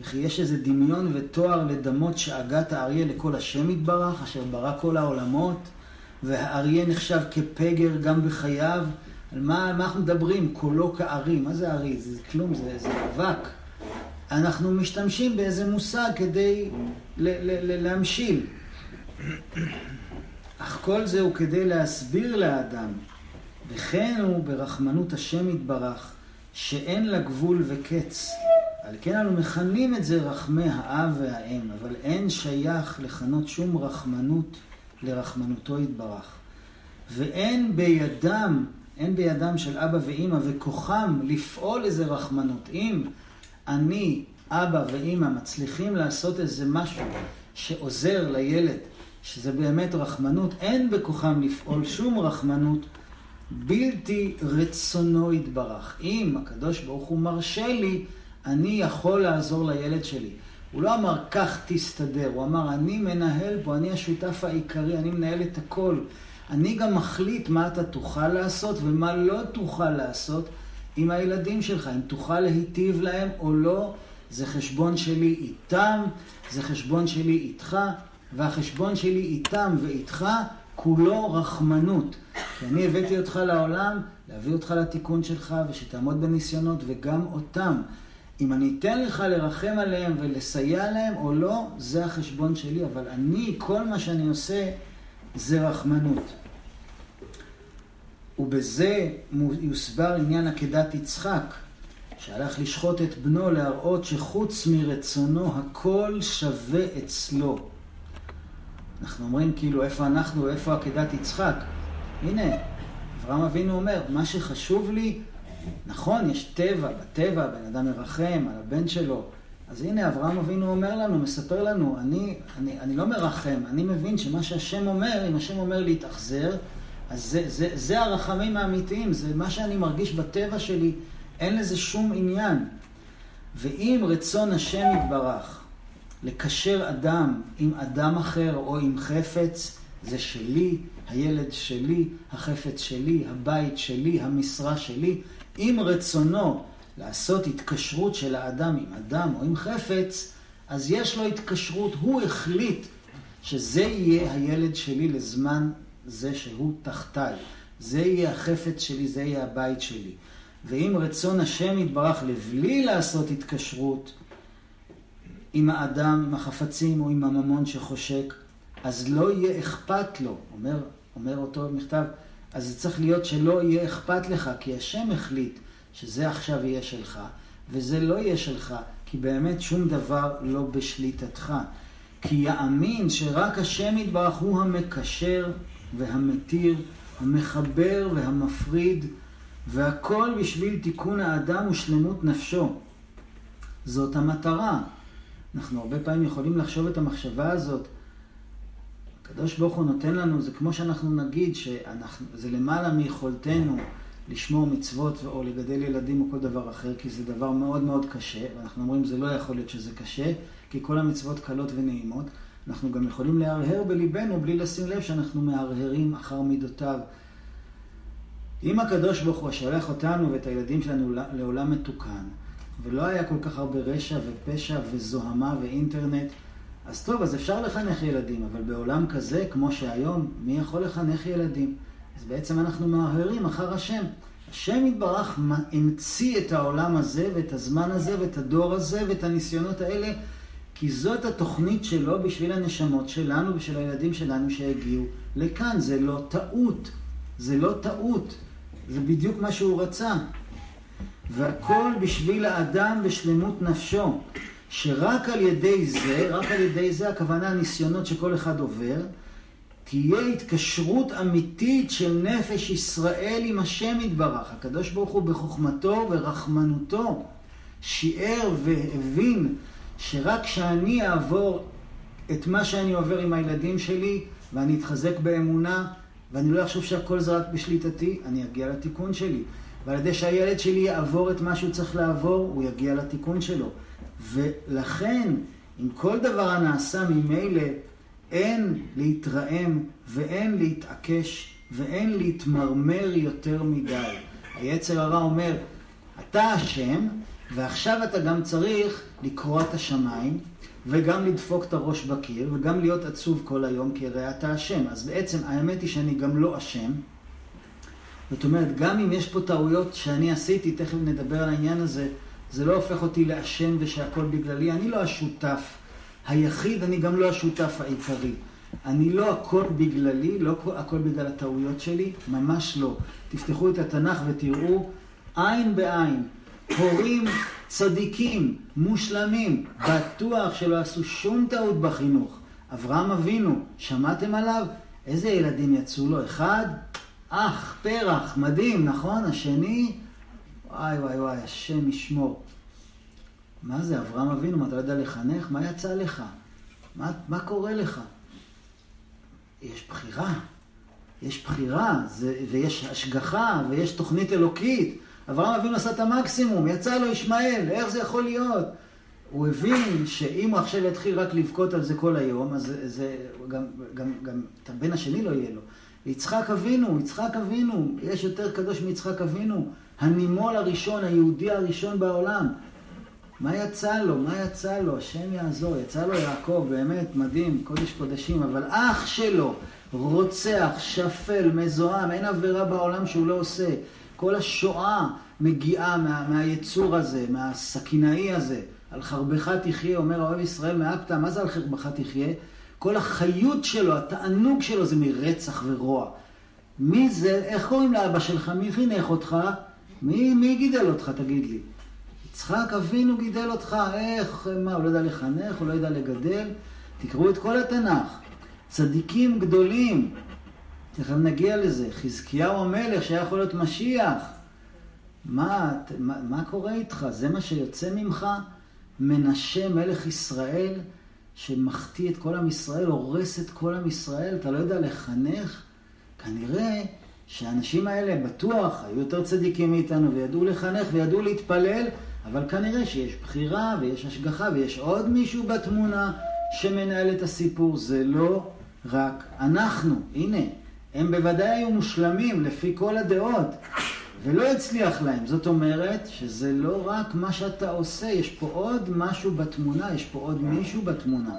וכי יש איזה דמיון ותואר לדמות שאגת האריה לכל השם יתברך, אשר ברא כל העולמות, והאריה נחשב כפגר גם בחייו, על מה, מה אנחנו מדברים? קולו כארי. מה זה ארי? זה כלום, זה, זה אבק. אנחנו משתמשים באיזה מושג כדי ל- ל- ל- להמשיל. אך כל זה הוא כדי להסביר לאדם, וכן הוא ברחמנות השם יתברך, שאין לה גבול וקץ. על כן אנו מכנים את זה רחמי האב והאם, אבל אין שייך לכנות שום רחמנות לרחמנותו יתברך. ואין בידם, אין בידם של אבא ואימא וכוחם לפעול איזה רחמנות. אם אני, אבא ואימא מצליחים לעשות איזה משהו שעוזר לילד, שזה באמת רחמנות, אין בכוחם לפעול שום רחמנות בלתי רצונו יתברך. אם הקדוש ברוך הוא מרשה לי, אני יכול לעזור לילד שלי. הוא לא אמר, כך תסתדר, הוא אמר, אני מנהל פה, אני השותף העיקרי, אני מנהל את הכל. אני גם מחליט מה אתה תוכל לעשות ומה לא תוכל לעשות עם הילדים שלך, אם תוכל להיטיב להם או לא, זה חשבון שלי איתם, זה חשבון שלי איתך, והחשבון שלי איתם ואיתך כולו רחמנות. כי אני הבאתי אותך לעולם, להביא אותך לתיקון שלך, ושתעמוד בניסיונות, וגם אותם. אם אני אתן לך לרחם עליהם ולסייע להם או לא, זה החשבון שלי, אבל אני, כל מה שאני עושה זה רחמנות. ובזה יוסבר עניין עקדת יצחק, שהלך לשחוט את בנו להראות שחוץ מרצונו הכל שווה אצלו. אנחנו אומרים כאילו איפה אנחנו, איפה עקדת יצחק. הנה, אברהם אבינו אומר, מה שחשוב לי, נכון, יש טבע, בטבע בן אדם מרחם על הבן שלו. אז הנה, אברהם אבינו אומר לנו, מספר לנו, אני, אני, אני לא מרחם, אני מבין שמה שהשם אומר, אם השם אומר להתאכזר, אז זה, זה, זה הרחמים האמיתיים, זה מה שאני מרגיש בטבע שלי, אין לזה שום עניין. ואם רצון השם יתברך לקשר אדם עם אדם אחר או עם חפץ, זה שלי, הילד שלי, החפץ שלי, הבית שלי, המשרה שלי. אם רצונו לעשות התקשרות של האדם עם אדם או עם חפץ, אז יש לו התקשרות, הוא החליט שזה יהיה הילד שלי לזמן זה שהוא תחתיי. זה יהיה החפץ שלי, זה יהיה הבית שלי. ואם רצון השם יתברך לבלי לעשות התקשרות עם האדם, עם החפצים או עם הממון שחושק, אז לא יהיה אכפת לו. אומר, אומר אותו מכתב, אז זה צריך להיות שלא יהיה אכפת לך, כי השם החליט שזה עכשיו יהיה שלך, וזה לא יהיה שלך, כי באמת שום דבר לא בשליטתך. כי יאמין שרק השם יתברך הוא המקשר והמתיר, המחבר והמפריד, והכל בשביל תיקון האדם ושלמות נפשו. זאת המטרה. אנחנו הרבה פעמים יכולים לחשוב את המחשבה הזאת. הקדוש ברוך הוא נותן לנו, זה כמו שאנחנו נגיד שזה למעלה מיכולתנו לשמור מצוות או לגדל ילדים או כל דבר אחר, כי זה דבר מאוד מאוד קשה, ואנחנו אומרים זה לא יכול להיות שזה קשה, כי כל המצוות קלות ונעימות. אנחנו גם יכולים להרהר בליבנו בלי לשים לב שאנחנו מהרהרים אחר מידותיו. אם הקדוש ברוך הוא שולח אותנו ואת הילדים שלנו לעולם מתוקן, ולא היה כל כך הרבה רשע ופשע וזוהמה ואינטרנט, אז טוב, אז אפשר לחנך ילדים, אבל בעולם כזה, כמו שהיום, מי יכול לחנך ילדים? אז בעצם אנחנו מהרהרים אחר השם. השם יתברך המציא את העולם הזה ואת הזמן הזה ואת הדור הזה ואת הניסיונות האלה כי זאת התוכנית שלו בשביל הנשמות שלנו ושל הילדים שלנו שהגיעו לכאן. זה לא טעות. זה לא טעות. זה בדיוק מה שהוא רצה. והכל בשביל האדם בשלמות נפשו. שרק על ידי זה, רק על ידי זה, הכוונה הניסיונות שכל אחד עובר, תהיה התקשרות אמיתית של נפש ישראל עם השם יתברך. הקדוש ברוך הוא בחוכמתו ורחמנותו שיער והבין שרק כשאני אעבור את מה שאני עובר עם הילדים שלי, ואני אתחזק באמונה, ואני לא אחשוב שהכל זה רק בשליטתי, אני אגיע לתיקון שלי. ועל ידי שהילד שלי יעבור את מה שהוא צריך לעבור, הוא יגיע לתיקון שלו. ולכן, אם כל דבר הנעשה ממילא, אין להתרעם ואין להתעקש ואין להתמרמר יותר מדי. היצר הרע אומר, אתה אשם, ועכשיו אתה גם צריך לקרוע את השמיים, וגם לדפוק את הראש בקיר, וגם להיות עצוב כל היום, כי הרי אתה אשם. אז בעצם האמת היא שאני גם לא אשם, זאת אומרת, גם אם יש פה טעויות שאני עשיתי, תכף נדבר על העניין הזה, זה לא הופך אותי לאשם ושהכול בגללי. אני לא השותף היחיד, אני גם לא השותף העיקרי. אני לא הכל בגללי, לא הכל בגלל הטעויות שלי, ממש לא. תפתחו את התנ"ך ותראו עין בעין, הורים צדיקים, מושלמים, בטוח שלא עשו שום טעות בחינוך. אברהם אבינו, שמעתם עליו? איזה ילדים יצאו לו? אחד? אח, פרח, מדהים, נכון? השני? וואי וואי וואי, השם ישמור. מה זה, אברהם אבינו, מה אתה לא יודע לחנך? מה יצא לך? מה, מה קורה לך? יש בחירה. יש בחירה, זה, ויש השגחה, ויש תוכנית אלוקית. אברהם אבינו עשה את המקסימום, יצא לו ישמעאל, איך זה יכול להיות? הוא הבין שאם הוא עכשיו יתחיל רק לבכות על זה כל היום, אז זה, גם, גם, גם את הבן השני לא יהיה לו. יצחק אבינו, יצחק אבינו, יש יותר קדוש מיצחק אבינו, הנימול הראשון, היהודי הראשון בעולם. מה יצא לו? מה יצא לו? השם יעזור. יצא לו יעקב, באמת, מדהים, קודש קודשים, אבל אח שלו, רוצח, שפל, מזוהם, אין עבירה בעולם שהוא לא עושה. כל השואה מגיעה מה, מהיצור הזה, מהסכינאי הזה. על חרבך תחיה, אומר האוהב ישראל מאפתא, מה זה על חרבך תחיה? כל החיות שלו, התענוג שלו זה מרצח ורוע. מי זה, איך קוראים לאבא שלך? מי חינך אותך? מי, מי גידל אותך, תגיד לי? יצחק אבינו גידל אותך, איך, מה, הוא לא יודע לחנך, הוא לא יודע לגדל? תקראו את כל התנ"ך. צדיקים גדולים, תכף נגיע לזה. חזקיהו המלך שהיה יכול להיות משיח. מה, מה, מה קורה איתך? זה מה שיוצא ממך? מנשה מלך ישראל, שמחטיא את כל עם ישראל, הורס את כל עם ישראל, אתה לא יודע לחנך? כנראה שהאנשים האלה בטוח היו יותר צדיקים מאיתנו וידעו לחנך וידעו להתפלל, אבל כנראה שיש בחירה ויש השגחה ויש עוד מישהו בתמונה שמנהל את הסיפור. זה לא רק אנחנו. הנה, הם בוודאי היו מושלמים לפי כל הדעות, ולא הצליח להם. זאת אומרת שזה לא רק מה שאתה עושה, יש פה עוד משהו בתמונה, יש פה עוד מישהו בתמונה.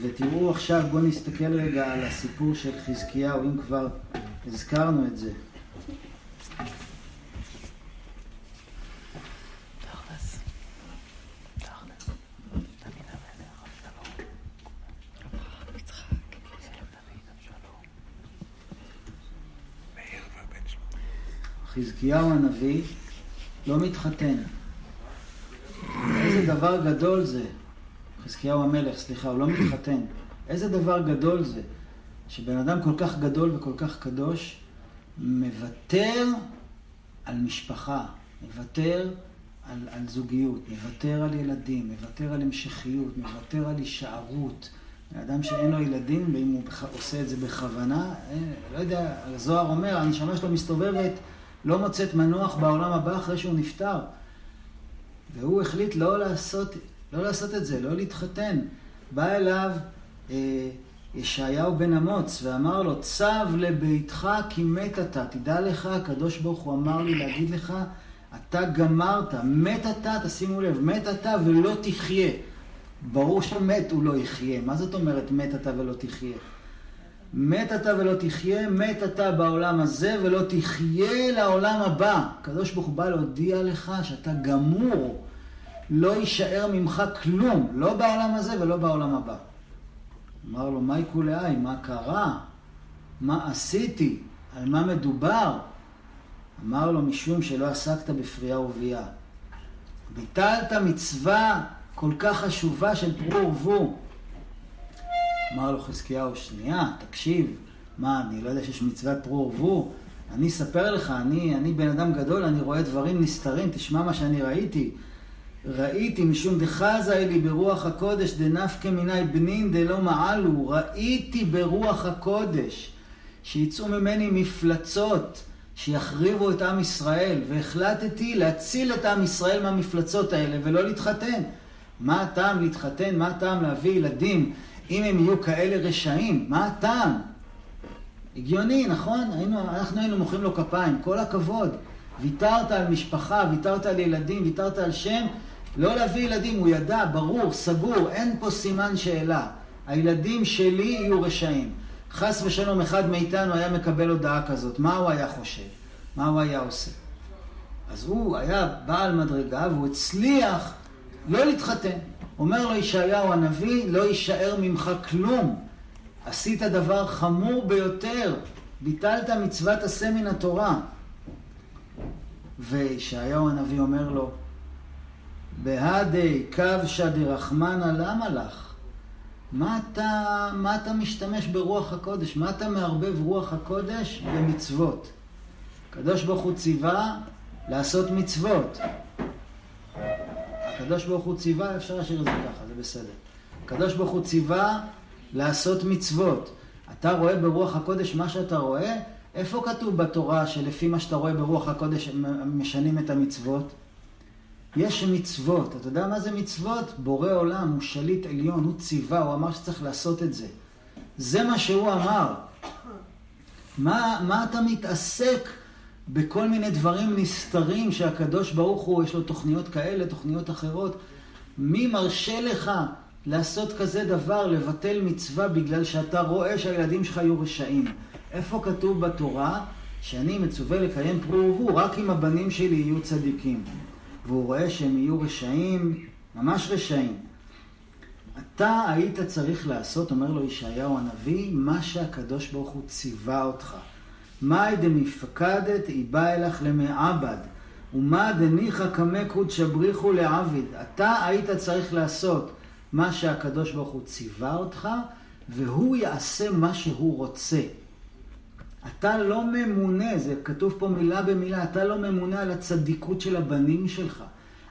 ותראו עכשיו, בואו נסתכל רגע על הסיפור של חזקיהו, אם כבר הזכרנו את זה. חזקיהו הנביא לא מתחתן. איזה דבר גדול זה. חזקיהו המלך, סליחה, הוא לא מתחתן. איזה דבר גדול זה, שבן אדם כל כך גדול וכל כך קדוש, מוותר על משפחה, מוותר על, על זוגיות, מוותר על ילדים, מוותר על המשכיות, מוותר על הישארות. אדם שאין לו ילדים, ואם הוא עושה את זה בכוונה, אה, לא יודע, הזוהר אומר, הנשמה שלו מסתובבת לא מוצאת מנוח בעולם הבא אחרי שהוא נפטר. והוא החליט לא לעשות, לא לעשות את זה, לא להתחתן. בא אליו אה, ישעיהו בן אמוץ ואמר לו, צב לביתך כי מת אתה. תדע לך, הקדוש ברוך הוא אמר לי להגיד לך, אתה גמרת, מת אתה, תשימו לב, מת אתה ולא תחיה. ברור שמת הוא לא יחיה. מה זאת אומרת מת אתה ולא תחיה? מת אתה ולא תחיה, מת אתה בעולם הזה ולא תחיה לעולם הבא. הקדוש ברוך הוא בא להודיע לך שאתה גמור, לא יישאר ממך כלום, לא בעולם הזה ולא בעולם הבא. אמר לו, מהי כולי, מה קרה? מה עשיתי? על מה מדובר? אמר לו, משום שלא עסקת בפרייה וביאה. ביטלת מצווה כל כך חשובה של פרו ורבו. אמר לו חזקיהו, שנייה, תקשיב, מה, אני לא יודע שיש מצוות פרו ורבו? אני אספר לך, אני, אני בן אדם גדול, אני רואה דברים נסתרים, תשמע מה שאני ראיתי. ראיתי משום דחזה לי ברוח הקודש דנפקא מיני בנין דלא מעלו, ראיתי ברוח הקודש שיצאו ממני מפלצות שיחריבו את עם ישראל, והחלטתי להציל את עם ישראל מהמפלצות האלה ולא להתחתן. מה הטעם להתחתן? מה הטעם להביא ילדים אם הם יהיו כאלה רשעים, מה הטעם? הגיוני, נכון? היינו, אנחנו היינו מוחאים לו כפיים, כל הכבוד. ויתרת על משפחה, ויתרת על ילדים, ויתרת על שם, לא להביא ילדים, הוא ידע, ברור, סגור, אין פה סימן שאלה. הילדים שלי יהיו רשעים. חס ושלום אחד מאיתנו היה מקבל הודעה כזאת, מה הוא היה חושב? מה הוא היה עושה? אז הוא היה בעל מדרגה והוא הצליח לא להתחתן. אומר לו ישעיהו הנביא, לא יישאר ממך כלום. עשית דבר חמור ביותר, ביטלת מצוות עשה מן התורה. וישעיהו הנביא אומר לו, בהדי כבשא דרחמנא למה לך? מה אתה, מה אתה משתמש ברוח הקודש? מה אתה מערבב רוח הקודש במצוות? הקדוש ברוך הוא ציווה לעשות מצוות. הקדוש ברוך הוא ציווה, אפשר להשאיר את זה ככה, זה בסדר. הקדוש ברוך הוא ציווה לעשות מצוות. אתה רואה ברוח הקודש מה שאתה רואה? איפה כתוב בתורה שלפי מה שאתה רואה ברוח הקודש משנים את המצוות? יש מצוות. אתה יודע מה זה מצוות? בורא עולם, הוא שליט עליון, הוא ציווה, הוא אמר שצריך לעשות את זה. זה מה שהוא אמר. מה, מה אתה מתעסק בכל מיני דברים נסתרים שהקדוש ברוך הוא, יש לו תוכניות כאלה, תוכניות אחרות? מי מרשה לך לעשות כזה דבר, לבטל מצווה בגלל שאתה רואה שהילדים שלך יהיו רשעים? איפה כתוב בתורה שאני מצווה לקיים פרו ורבו רק אם הבנים שלי יהיו צדיקים? והוא רואה שהם יהיו רשעים, ממש רשעים. אתה היית צריך לעשות, אומר לו ישעיהו הנביא, מה שהקדוש ברוך הוא ציווה אותך. מאי דמפקדת איבא אלך למעבד, ומה דניחא קמא קודשא בריחו לעביד. אתה היית צריך לעשות מה שהקדוש ברוך הוא ציווה אותך, והוא יעשה מה שהוא רוצה. אתה לא ממונה, זה כתוב פה מילה במילה, אתה לא ממונה על הצדיקות של הבנים שלך.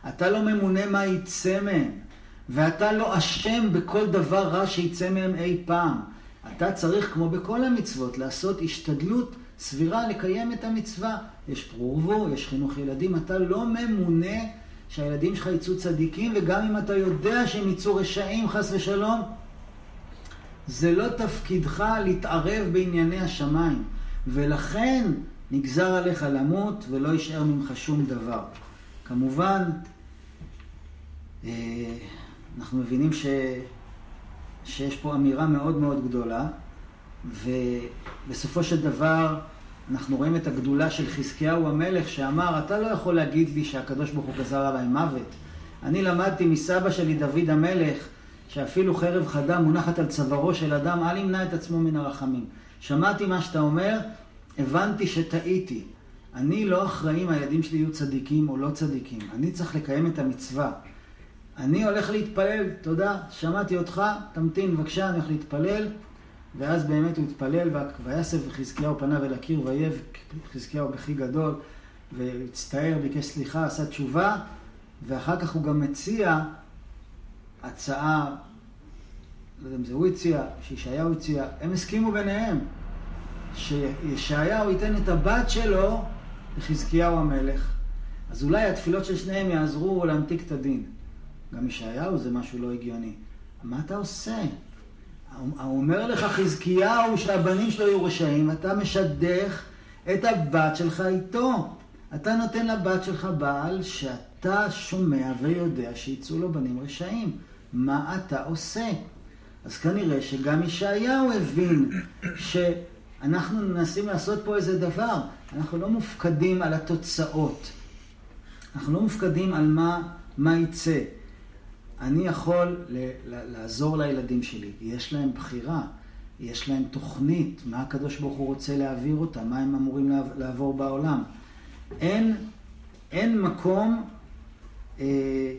אתה לא ממונה מה יצא מהם. ואתה לא אשם בכל דבר רע שיצא מהם אי פעם. אתה צריך, כמו בכל המצוות, לעשות השתדלות סבירה לקיים את המצווה. יש פרורבו, יש חינוך ילדים, אתה לא ממונה שהילדים שלך יצאו צדיקים, וגם אם אתה יודע שהם יצאו רשעים, חס ושלום, זה לא תפקידך להתערב בענייני השמיים. ולכן נגזר עליך למות ולא יישאר ממך שום דבר. כמובן, אה, אנחנו מבינים ש... שיש פה אמירה מאוד מאוד גדולה, ובסופו של דבר אנחנו רואים את הגדולה של חזקיהו המלך שאמר, אתה לא יכול להגיד לי שהקדוש ברוך הוא גזר עליי מוות. אני למדתי מסבא שלי דוד המלך, שאפילו חרב חדה מונחת על צווארו של אדם, אל ימנע את עצמו מן הרחמים. שמעתי מה שאתה אומר, הבנתי שטעיתי. אני לא אחראי אם הילדים שלי יהיו צדיקים או לא צדיקים. אני צריך לקיים את המצווה. אני הולך להתפלל, תודה, שמעתי אותך, תמתין בבקשה, אני הולך להתפלל. ואז באמת הוא התפלל, ויסף וחזקיהו פניו אל הקיר, ויב חזקיהו בכי גדול, והצטער, ביקש סליחה, עשה תשובה, ואחר כך הוא גם מציע הצעה לא יודע אם זה הוא הציע, שישעיהו הציע, הם הסכימו ביניהם שישעיהו ייתן את הבת שלו לחזקיהו המלך. אז אולי התפילות של שניהם יעזרו להמתיק את הדין. גם ישעיהו זה משהו לא הגיוני. מה אתה עושה? אומר לך חזקיהו שהבנים שלו יהיו רשעים, אתה משדך את הבת שלך איתו. אתה נותן לבת שלך בעל שאתה שומע ויודע שיצאו לו בנים רשעים. מה אתה עושה? אז כנראה שגם ישעיהו הבין שאנחנו מנסים לעשות פה איזה דבר. אנחנו לא מופקדים על התוצאות. אנחנו לא מופקדים על מה, מה יצא. אני יכול לעזור לילדים שלי, יש להם בחירה, יש להם תוכנית, מה הקדוש ברוך הוא רוצה להעביר אותם, מה הם אמורים לעבור בעולם. אין, אין מקום אה,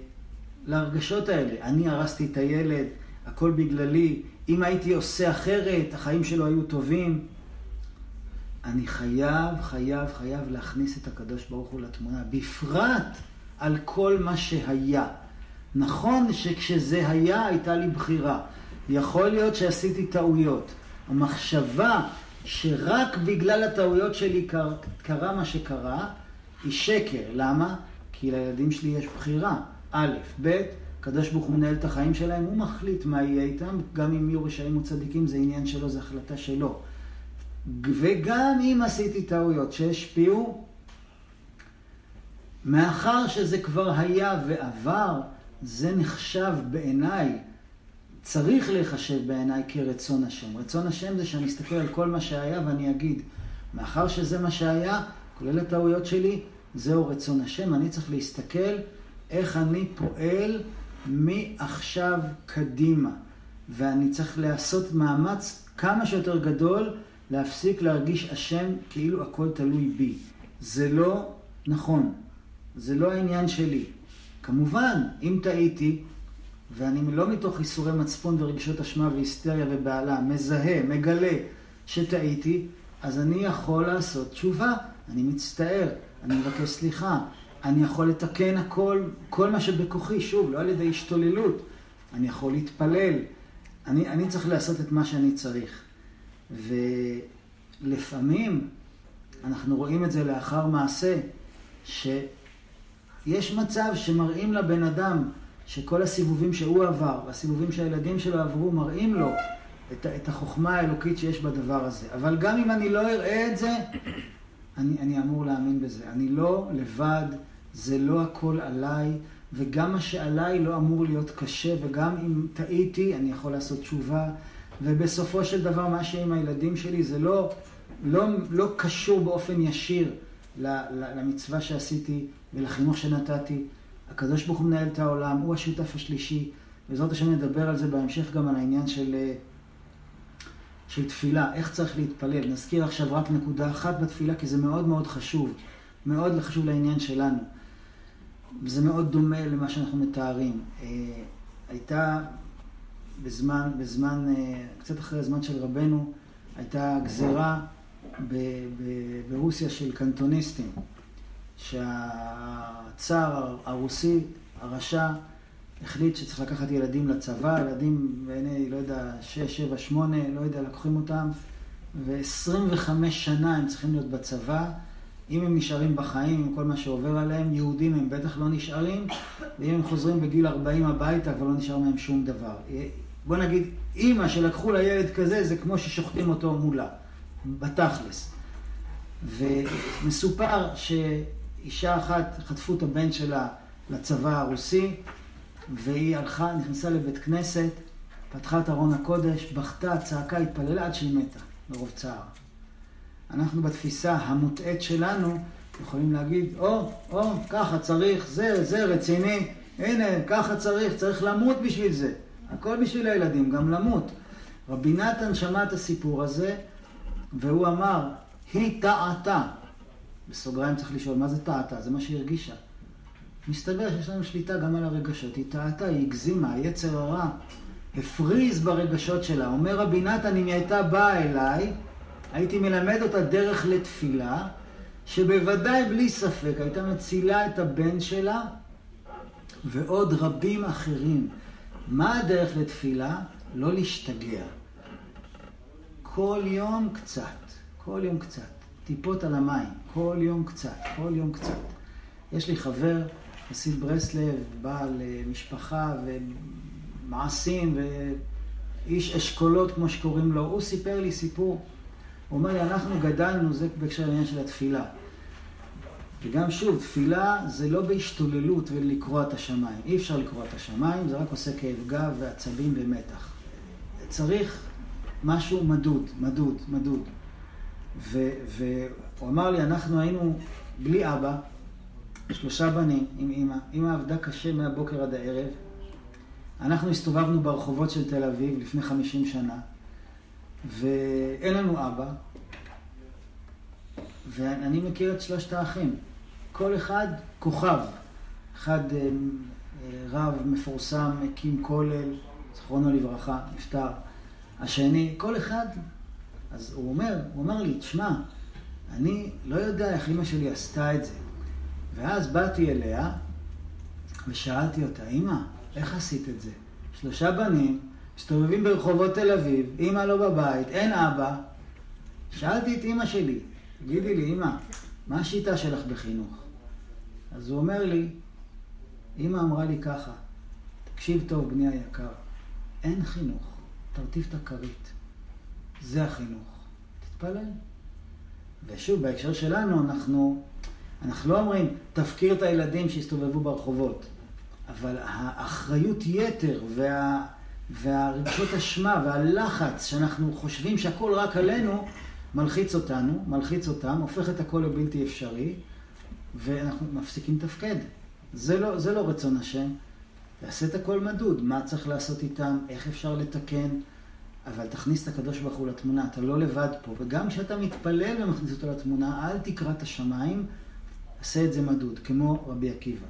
להרגשות האלה. אני הרסתי את הילד, הכל בגללי, אם הייתי עושה אחרת, החיים שלו היו טובים. אני חייב, חייב, חייב להכניס את הקדוש ברוך הוא לתמונה, בפרט על כל מה שהיה. נכון שכשזה היה, הייתה לי בחירה. יכול להיות שעשיתי טעויות. המחשבה שרק בגלל הטעויות שלי קר, קרה מה שקרה, היא שקר. למה? כי לילדים שלי יש בחירה. א', ב', הקדוש ברוך הוא מנהל את החיים שלהם, הוא מחליט מה יהיה איתם, גם אם יהיו רשעים וצדיקים זה עניין שלו, זה החלטה שלו. וגם אם עשיתי טעויות שהשפיעו, מאחר שזה כבר היה ועבר, זה נחשב בעיניי צריך להיחשב בעיניי כרצון השם. רצון השם זה שאני אסתכל על כל מה שהיה ואני אגיד, מאחר שזה מה שהיה, כולל הטעויות שלי, זהו רצון השם. אני צריך להסתכל איך אני פועל מעכשיו קדימה. ואני צריך לעשות מאמץ כמה שיותר גדול להפסיק להרגיש אשם כאילו הכל תלוי בי. זה לא נכון, זה לא העניין שלי. כמובן, אם טעיתי, ואני לא מתוך איסורי מצפון ורגשות אשמה והיסטריה ובהלה, מזהה, מגלה שטעיתי, אז אני יכול לעשות תשובה. אני מצטער, אני מבקש סליחה, אני יכול לתקן הכל, כל מה שבכוחי, שוב, לא על ידי השתוללות. אני יכול להתפלל, אני, אני צריך לעשות את מה שאני צריך. ולפעמים אנחנו רואים את זה לאחר מעשה, שיש מצב שמראים לבן אדם שכל הסיבובים שהוא עבר, והסיבובים שהילדים שלו עברו, מראים לו את, את החוכמה האלוקית שיש בדבר הזה. אבל גם אם אני לא אראה את זה, אני, אני אמור להאמין בזה. אני לא לבד, זה לא הכל עליי. וגם מה שעליי לא אמור להיות קשה, וגם אם טעיתי, אני יכול לעשות תשובה. ובסופו של דבר, מה שעם הילדים שלי זה לא, לא, לא קשור באופן ישיר למצווה שעשיתי ולחינוך שנתתי. הקדוש ברוך הוא מנהל את העולם, הוא השותף השלישי. בעזרת השם נדבר על זה בהמשך גם על העניין של, של תפילה, איך צריך להתפלל. נזכיר עכשיו רק נקודה אחת בתפילה, כי זה מאוד מאוד חשוב. מאוד חשוב לעניין שלנו. וזה מאוד דומה למה שאנחנו מתארים. אה, הייתה בזמן, בזמן, אה, קצת אחרי הזמן של רבנו, הייתה גזירה ברוסיה של קנטוניסטים, שהצאר הרוסי, הרשע, החליט שצריך לקחת ילדים לצבא, ילדים בעיני, לא יודע, שש, שבע, שמונה, לא יודע, לקוחים אותם, ו-25 שנה הם צריכים להיות בצבא. אם הם נשארים בחיים עם כל מה שעובר עליהם, יהודים הם בטח לא נשארים, ואם הם חוזרים בגיל 40 הביתה, כבר לא נשאר מהם שום דבר. בוא נגיד, אימא שלקחו לה ילד כזה, זה כמו ששוחטים אותו מולה, בתכלס. ומסופר שאישה אחת, חטפו את הבן שלה לצבא הרוסי, והיא הלכה, נכנסה לבית כנסת, פתחה את ארון הקודש, בכתה, צעקה, התפללה עד שהיא מתה, מרוב צער. אנחנו בתפיסה המוטעית שלנו יכולים להגיד, או, או, ככה צריך, זה, זה רציני, הנה, ככה צריך, צריך למות בשביל זה. הכל בשביל הילדים, גם למות. רבי נתן שמע את הסיפור הזה, והוא אמר, היא טעתה. בסוגריים צריך לשאול, מה זה טעתה? זה מה שהיא הרגישה. מסתבר שיש לנו שליטה גם על הרגשות. היא טעתה, היא הגזימה, היצר הרע הפריז ברגשות שלה. אומר רבי נתן, אם היא הייתה באה אליי, הייתי מלמד אותה דרך לתפילה, שבוודאי בלי ספק הייתה מצילה את הבן שלה ועוד רבים אחרים. מה הדרך לתפילה? לא להשתגע. כל יום קצת, כל יום קצת. טיפות על המים, כל יום קצת, כל יום קצת. יש לי חבר, חסיד ברסלב, בעל אה, משפחה ומעשים ואיש אשכולות כמו שקוראים לו, הוא סיפר לי סיפור. הוא אומר לי, אנחנו גדלנו, זה בהקשר לעניין של התפילה. וגם שוב, תפילה זה לא בהשתוללות ולקרוע את השמיים. אי אפשר לקרוע את השמיים, זה רק עושה כאב גב ועצבים ומתח. צריך משהו מדוד, מדוד, מדוד. והוא אמר לי, אנחנו היינו בלי אבא, שלושה בנים עם אימא. אימא עבדה קשה מהבוקר עד הערב. אנחנו הסתובבנו ברחובות של תל אביב לפני חמישים שנה. ואין לנו אבא, ואני מכיר את שלושת האחים. כל אחד כוכב. אחד אה, אה, רב מפורסם, הקים כולל, זכרונו לברכה, נפטר. השני, כל אחד. אז הוא אומר, הוא אמר לי, תשמע, אני לא יודע איך אימא שלי עשתה את זה. ואז באתי אליה ושאלתי אותה, אימא, איך עשית את זה? שלושה בנים, מסתובבים ברחובות תל אביב, אימא לא בבית, אין אבא. שאלתי את אימא שלי, תגידי לי, אימא, מה השיטה שלך בחינוך? אז הוא אומר לי, אימא אמרה לי ככה, תקשיב טוב, בני היקר, אין חינוך, תרטיב את הכרית. זה החינוך. תתפלל. ושוב, בהקשר שלנו, אנחנו, אנחנו לא אומרים, תפקיר את הילדים שיסתובבו ברחובות, אבל האחריות יתר וה... והרגשות אשמה והלחץ שאנחנו חושבים שהכל רק עלינו, מלחיץ אותנו, מלחיץ אותם, הופך את הכל לבלתי אפשרי, ואנחנו מפסיקים לתפקד. זה לא, זה לא רצון השם. תעשה את הכל מדוד, מה צריך לעשות איתם, איך אפשר לתקן, אבל תכניס את הקדוש ברוך הוא לתמונה, אתה לא לבד פה. וגם כשאתה מתפלל ומכניס אותו לתמונה, אל תקרא את השמיים, עשה את זה מדוד, כמו רבי עקיבא.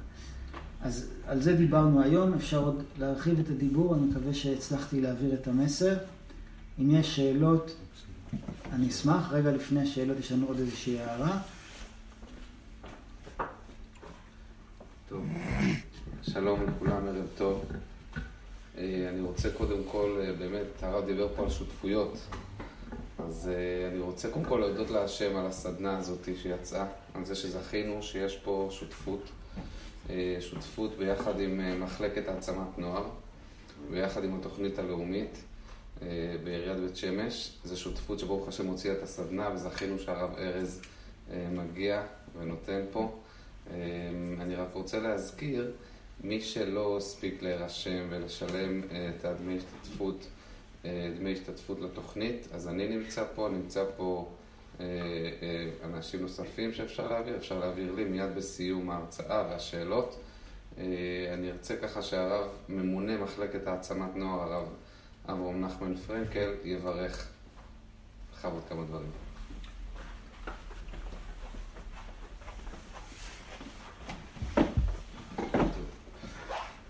אז על זה דיברנו היום, אפשר עוד להרחיב את הדיבור, אני מקווה שהצלחתי להעביר את המסר. אם יש שאלות, אני אשמח. רגע לפני השאלות יש לנו עוד איזושהי הערה. טוב, שלום לכולם, ערב טוב. אה, אני רוצה קודם כל, אה, באמת, הרב דיבר פה על שותפויות. אז אה, אני רוצה קודם כל להודות להשם על הסדנה הזאת שיצאה, על זה שזכינו שיש פה שותפות. שותפות ביחד עם מחלקת העצמת נוער, ביחד עם התוכנית הלאומית בעיריית בית שמש. זו שותפות שברוך השם הוציאה את הסדנה וזכינו שהרב ארז מגיע ונותן פה. אני רק רוצה להזכיר מי שלא הספיק להירשם ולשלם אה, את הדמי השתתפות, אה, דמי השתתפות לתוכנית, אז אני נמצא פה, נמצא פה אה, אנשים נוספים שאפשר להעביר, אפשר להעביר לי מיד בסיום ההרצאה והשאלות. אני ארצה ככה שהרב ממונה מחלקת העצמת נוער, הרב אברום נחמן פרנקל, יברך בכבוד כמה דברים.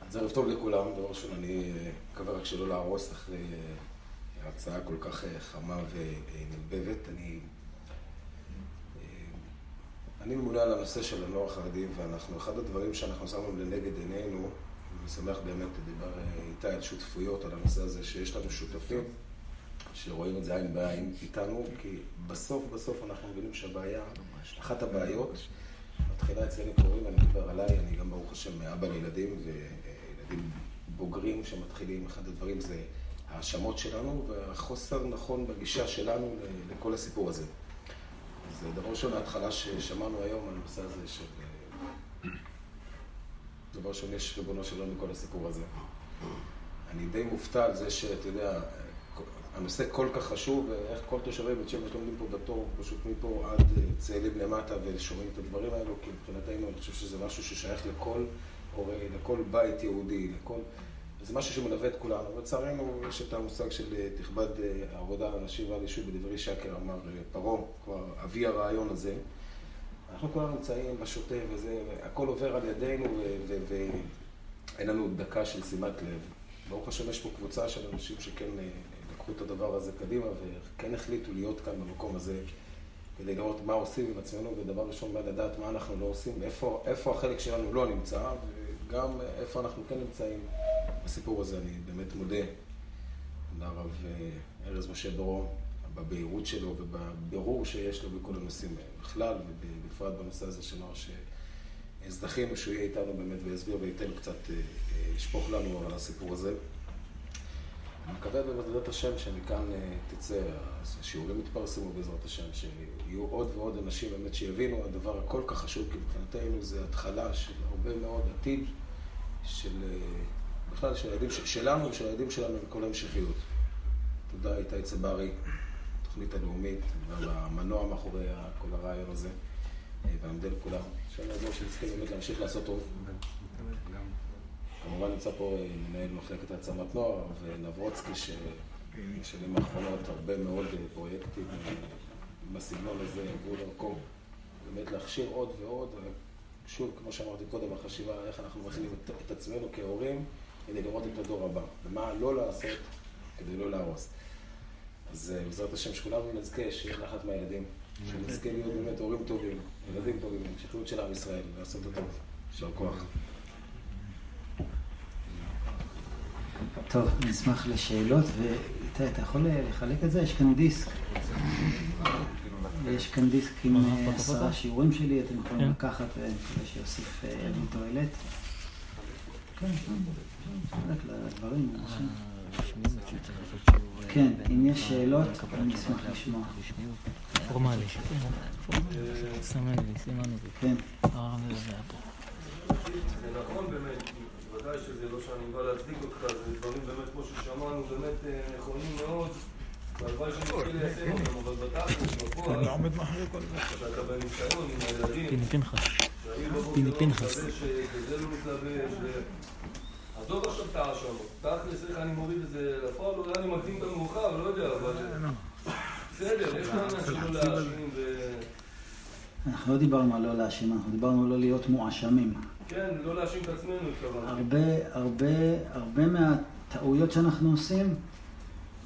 אז ערב טוב לכולם, דבר ראשון אני אה, מקווה רק שלא להרוס אחרי אה, הרצאה כל כך אה, חמה ונלבבת. אני, אני ממונה על הנושא של הנוער החרדי, ואנחנו, אחד הדברים שאנחנו שמנו לנגד עינינו, אני שמח באמת, דיבר איתי על שותפויות, על הנושא הזה, שיש לנו שותפים שרואים את זה עין בעין איתנו, כי בסוף בסוף אנחנו מבינים שהבעיה, אחת הבעיות, מתחילה אצלנו קוראים, אני מדבר עליי, אני גם ברוך השם אבא לילדים, ילדים בוגרים שמתחילים, אחד הדברים זה ההאשמות שלנו והחוסר נכון בגישה שלנו לכל הסיפור הזה. אז דבר ראשון, ההתחלה ששמענו היום על הנושא הזה של... דבר ראשון, יש ריבונו שלו מכל הסיפור הזה. אני די מופתע על זה שאתה יודע, הנושא כל כך חשוב, ואיך כל תושבי בית שמש לומדים פה בתור, פשוט מפה עד צאלים למטה ושומעים את הדברים האלו, כי מבחינתנו אני חושב שזה משהו ששייך לכל הורה, לכל בית יהודי, לכל... זה משהו שמלווה את כולנו. ולצערנו, יש את המושג של אה, תכבד אה, העבודה על אנשים ועל יישוב בדברי שקר, אמר אה, פרעה, כבר אבי הרעיון הזה. אנחנו כולנו נמצאים בשוטה וזה, הכל עובר על ידינו ואין לנו דקה של שימת לב. ברוך השם, יש פה קבוצה של אנשים שכן לקחו את הדבר הזה קדימה וכן החליטו להיות כאן במקום הזה. כדי לראות מה עושים עם עצמנו, ודבר ראשון, מה לדעת מה אנחנו לא עושים, איפה, איפה החלק שלנו לא נמצא, וגם איפה אנחנו כן נמצאים בסיפור הזה. אני באמת מודה לרב אה, ארז משה דורון, בבהירות שלו ובבירור שיש לו בכל הנושאים בכלל, ובפרט בנושא הזה של נוער שהוא יהיה איתנו באמת ויסביר וייתן קצת, אה, אה, ישפוך לנו על הסיפור הזה. אני מקווה בעזרת השם שמכאן תצא, השיעורים יתפרסמו בעזרת השם, שיהיו עוד ועוד אנשים באמת שיבינו, הדבר הכל כך חשוב, כי מבחינתנו זה התחלה של הרבה מאוד עתיד של, אה, בכלל של הילדים שלנו ושל הילדים שלנו וכל ההמשכיות. תודה איתי צברי, התוכנית הלאומית, והמנוע מאחורי כל הרעיון הזה, אה, והעמדה לכולם. שאני אעזור שנזכה באמת להמשיך לעשות טוב. כמובן נמצא פה אה, מנהל מחלקת העצמת נוער, ונברוצקי, שבשנים האחרונות הרבה מאוד פרויקטים בסגנון הזה עברו דרכו. באמת להכשיר עוד ועוד, שוב, כמו שאמרתי קודם, החשיבה איך אנחנו מכינים את, את עצמנו כהורים כדי לראות את הדור הבא, ומה לא לעשות כדי לא להרוס. אז בעזרת השם שכולנו נזכה שיהיה נחת מהילדים, שנזכה להיות באמת הורים טובים, ילדים טובים, המשכיות של עם ישראל, לעשות הטוב. יישר כוח. טוב, אני אשמח לשאלות, ואיתי, אתה יכול לחלק את זה? יש כאן דיסק. יש כאן דיסק עם אה, עשרה שיעורים שלי, אתם יכולים כן. לקחת ומקווה שיוסיף אה, תועלת. כן, לדברים, כן, אם יש שאלות, אני אשמח לשמוע. פורמלי. כן. זה נכון באמת. ודאי שזה לא שאני בא להצדיק אותך, זה דברים באמת, כמו ששמענו, באמת אה, נכונים מאוד. והלוואי שנתחיל ליישם אותם, אבל בתכלס, בפועל, שאתה בניסיון עם הילדים, פיני פנחס. לא וזה לא מתלבש. עזוב עכשיו את ההאשמות. תכלס, איך אני מוריד את זה לפועל, אולי אני מקדים את המאוחר, לא יודע, אבל... בסדר, יש לנו אנשים לא להאשים, ו... אנחנו לא דיברנו על לא להאשים, אנחנו דיברנו על לא להיות מואשמים. כן, לא להאשים את עצמנו, התכוונתי. הרבה, הרבה, הרבה מהטעויות שאנחנו עושים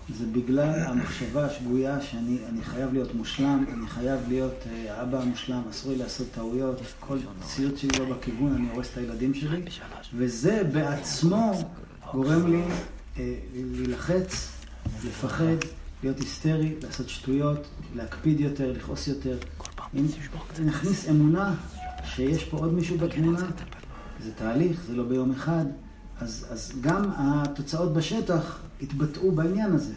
זה בגלל המחשבה השגויה שאני אני חייב להיות מושלם, אני חייב להיות אה, האבא המושלם, אסור לי לעשות טעויות, כל ציוץ שלי לא בכיוון, אני הורס את הילדים שלי, וזה בעצמו גורם לי אה, להילחץ, לפחד, להיות היסטרי, לעשות שטויות, להקפיד יותר, לכעוס יותר. אם נכניס אמונה שיש פה עוד מישהו בתמונה, זה תהליך, זה לא ביום אחד, אז, אז גם התוצאות בשטח יתבטאו בעניין הזה,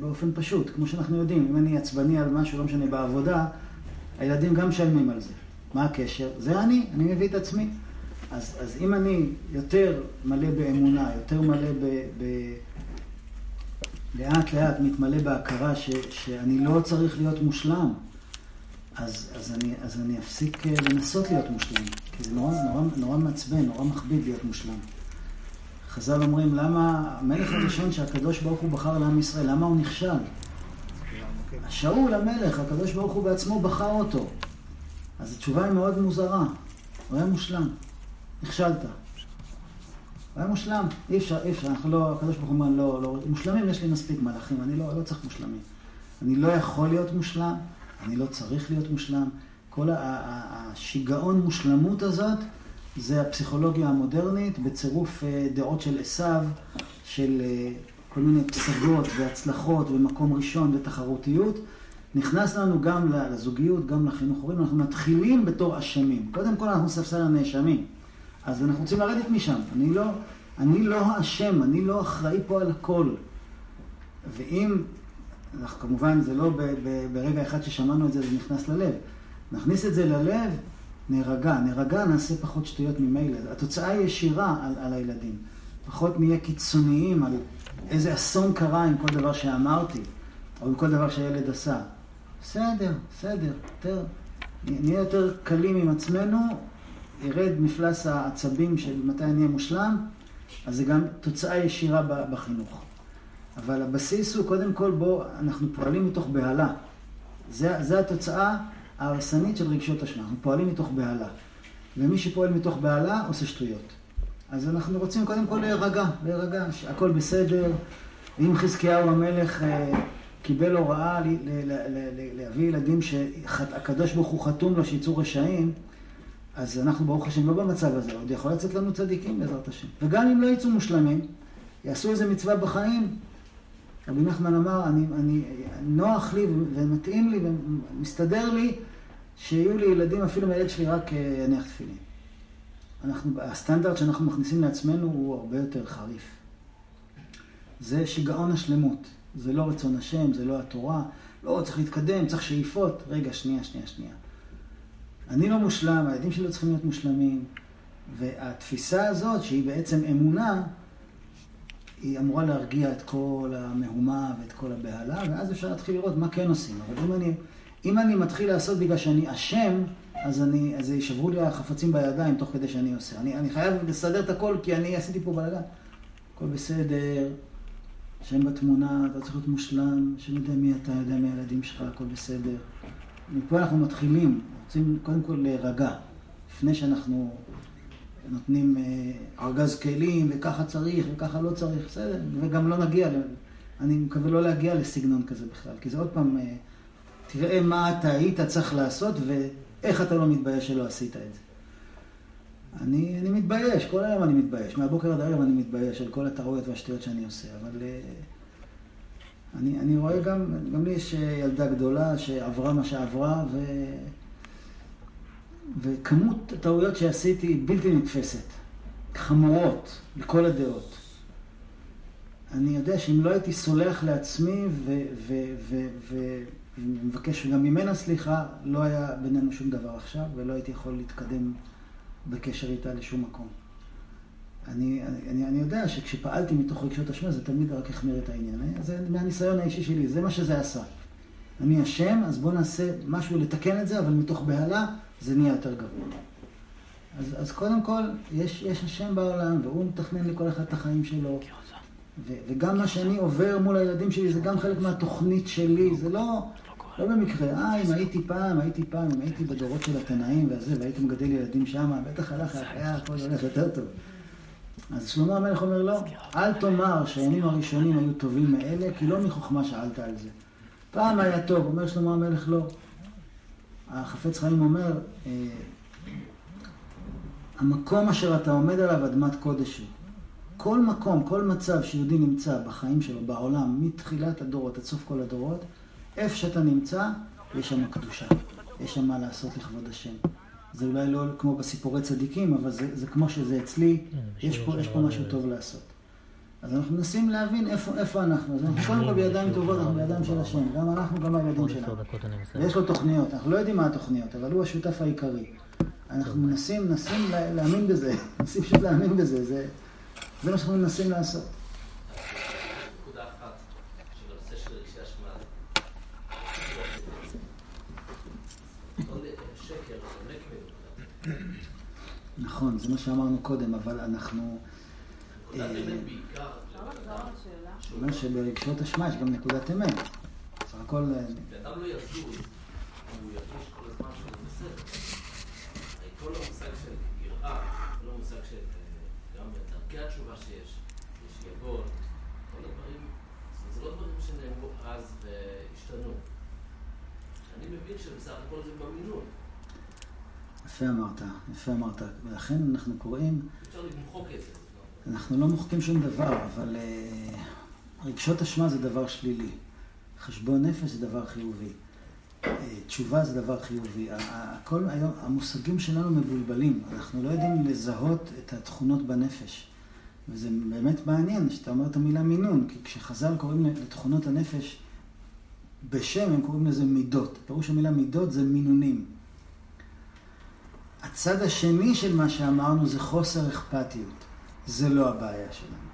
באופן פשוט. כמו שאנחנו יודעים, אם אני עצבני על משהו, לא משנה, בעבודה, הילדים גם משלמים על זה. מה הקשר? זה אני, אני מביא את עצמי. אז, אז אם אני יותר מלא באמונה, יותר מלא ב... ב לאט לאט מתמלא בהכרה ש, שאני לא צריך להיות מושלם, אז, אז, אני, אז אני אפסיק אה, לנסות להיות מושלם. כי זה נורא, נורא, נורא מעצבן, נורא מכביד להיות מושלם. חז"ל אומרים, למה המלך הראשון שהקדוש ברוך הוא בחר לעם ישראל, למה הוא נכשל? שאול המלך, הקדוש ברוך הוא בעצמו בחר אותו. אז התשובה היא מאוד מוזרה. הוא היה מושלם. נכשלת. הוא היה מושלם. אי אפשר, אי אפשר, אנחנו לא, הקדוש ברוך הוא אומר, לא, לא, מושלמים יש לי מספיק מלאכים, אני לא, לא צריך מושלמים. אני לא יכול להיות מושלם, אני לא צריך להיות מושלם. כל השיגעון מושלמות הזאת, זה הפסיכולוגיה המודרנית, בצירוף אה, דעות של עשיו, של אה, כל מיני פסגות והצלחות ומקום ראשון ותחרותיות. נכנס לנו גם לזוגיות, גם לחינוך הורים, אנחנו מתחילים בתור אשמים. קודם כל אנחנו ספסל הנאשמים. אז אנחנו רוצים לרדת משם. אני לא, אני לא האשם, אני לא אחראי פה על הכל. ואם, אנחנו, כמובן זה לא ב, ב, ברגע אחד ששמענו את זה, זה נכנס ללב. נכניס את זה ללב, נרגע. נרגע, נעשה פחות שטויות ממילא. התוצאה היא ישירה על, על הילדים. פחות נהיה קיצוניים על איזה אסון קרה עם כל דבר שאמרתי, או עם כל דבר שהילד עשה. בסדר, בסדר, יותר, נהיה יותר קלים עם עצמנו, ירד מפלס העצבים של מתי אני אהיה מושלם, אז זה גם תוצאה ישירה בחינוך. אבל הבסיס הוא קודם כל בו אנחנו פועלים מתוך בהלה. זה, זה התוצאה ההרסנית של רגשות אשמה. אנחנו פועלים מתוך בהלה. ומי שפועל מתוך בהלה עושה שטויות. אז אנחנו רוצים קודם כל להירגע, להירגע, שהכל בסדר. ואם חזקיהו המלך אה, קיבל הוראה להביא ילדים שהקדוש ברוך הוא חתום לו שיצאו רשעים, אז אנחנו ברוך השם לא במצב הזה, עוד יכול לצאת לנו צדיקים בעזרת השם. וגם אם לא יצאו מושלמים, יעשו איזה מצווה בחיים. רבי נחמן אמר, אני, אני, נוח לי ומתאים לי ומסתדר לי שיהיו לי ילדים, אפילו מהילד שלי רק אה, יניח תפילין. אנחנו, הסטנדרט שאנחנו מכניסים לעצמנו הוא הרבה יותר חריף. זה שיגעון השלמות. זה לא רצון השם, זה לא התורה. לא, צריך להתקדם, צריך שאיפות. רגע, שנייה, שנייה, שנייה. אני לא מושלם, הילדים שלי לא צריכים להיות מושלמים. והתפיסה הזאת, שהיא בעצם אמונה, היא אמורה להרגיע את כל המהומה ואת כל הבהלה, ואז אפשר להתחיל לראות מה כן עושים. אבל אם אני, אם אני מתחיל לעשות בגלל שאני אשם, אז, אני, אז יישברו לי החפצים בידיים תוך כדי שאני עושה. אני, אני חייב לסדר את הכל כי אני עשיתי פה בלאגן. הכל בסדר, השם בתמונה, אתה צריך להיות מושלם, השם יודע מי אתה, יודע מי הילדים שלך, הכל בסדר. מפה אנחנו מתחילים, רוצים קודם כל להירגע, לפני שאנחנו נותנים אה, ארגז כלים, וככה צריך, וככה לא צריך, בסדר, וגם לא נגיע, אני מקווה לא להגיע לסגנון כזה בכלל, כי זה עוד פעם, אה, תראה מה אתה היית צריך לעשות, ואיך אתה לא מתבייש שלא עשית את זה. אני, אני מתבייש, כל היום אני מתבייש, מהבוקר עד הערב אני מתבייש על כל הטעויות והשטויות שאני עושה, אבל אה, אני, אני רואה גם, גם לי יש ילדה גדולה שעברה מה שעברה, ו... וכמות הטעויות שעשיתי היא בלתי נתפסת, חמורות, לכל הדעות. אני יודע שאם לא הייתי סולח לעצמי ומבקש גם ממנה סליחה, לא היה בינינו שום דבר עכשיו, ולא הייתי יכול להתקדם בקשר איתה לשום מקום. אני, אני, אני יודע שכשפעלתי מתוך רגשות אשמה זה תמיד רק החמיר את העניין. זה מהניסיון האישי שלי, זה מה שזה עשה. אני אשם, אז בואו נעשה משהו לתקן את זה, אבל מתוך בהלה זה נהיה יותר גרוע. אז, אז קודם כל, יש, יש השם בעולם, והוא מתכנן לכל אחד את החיים שלו. ו, וגם מה שאני עובר מול הילדים שלי זה גם חלק מהתוכנית שלי, זה לא, לא במקרה. אה, אם הייתי פעם, הייתי פעם, אם הייתי בדורות של התנאים והזה, והייתי מגדל ילדים שם, בטח הלך, היה הכל הולך יותר טוב. אז שלמה המלך אומר לו, אל תאמר שהימים הראשונים היו טובים מאלה, כי לא מחוכמה שאלת על זה. פעם היה טוב, אומר שלמה המלך לא. החפץ חיים אומר, אה, המקום אשר אתה עומד עליו אדמת קודש הוא. כל מקום, כל מצב שיהודי נמצא בחיים שלו, בעולם, מתחילת הדורות עד סוף כל הדורות, איפה שאתה נמצא, יש שם קדושה. יש שם מה לעשות לכבוד השם. זה אולי לא כמו בסיפורי צדיקים, אבל זה, זה כמו שזה אצלי, כן, יש פה, יש פה משהו טוב לעשות. אז אנחנו מנסים להבין איפה, איפה אנחנו. אז אנחנו קודם כל בידיים טובות, אנחנו בידיים של השם. גם אנחנו, גם הילדים שלנו. ויש לו תוכניות. אנחנו לא יודעים מה התוכניות, אבל הוא השותף העיקרי. אנחנו מנסים, מנסים להאמין בזה. מנסים פשוט להאמין בזה. זה, זה מה שאנחנו מנסים לעשות. נכון, זה מה שאמרנו קודם, אבל אנחנו... נקודת אמת בעיקר. אומר שברגשות אשמה יש גם נקודת אמת. בסך הכל... אה, אדם לא יזוז, הוא ירגיש כל הזמן שהוא בסדר. כל המושג של יראה, כל המושג של אה, גם דרכי התשובה שיש, יש יגון, כל הדברים, זה לא דברים שנאמרו אז והשתנו. אני מבין שבסך הכל זה במינון. יפה אמרת, יפה אמרת. ולכן אנחנו קוראים... אפשר למחוק את זה. אנחנו לא מוחקים שום דבר, אבל uh, רגשות אשמה זה דבר שלילי. חשבון נפש זה דבר חיובי. Uh, תשובה זה דבר חיובי. הכל היום, המושגים שלנו מבולבלים. אנחנו לא יודעים לזהות את התכונות בנפש. וזה באמת מעניין שאתה אומר את המילה מינון, כי כשחז"ל קוראים לתכונות הנפש בשם, הם קוראים לזה מידות. פירוש המילה מידות זה מינונים. הצד השני של מה שאמרנו זה חוסר אכפתיות. זה לא הבעיה שלנו.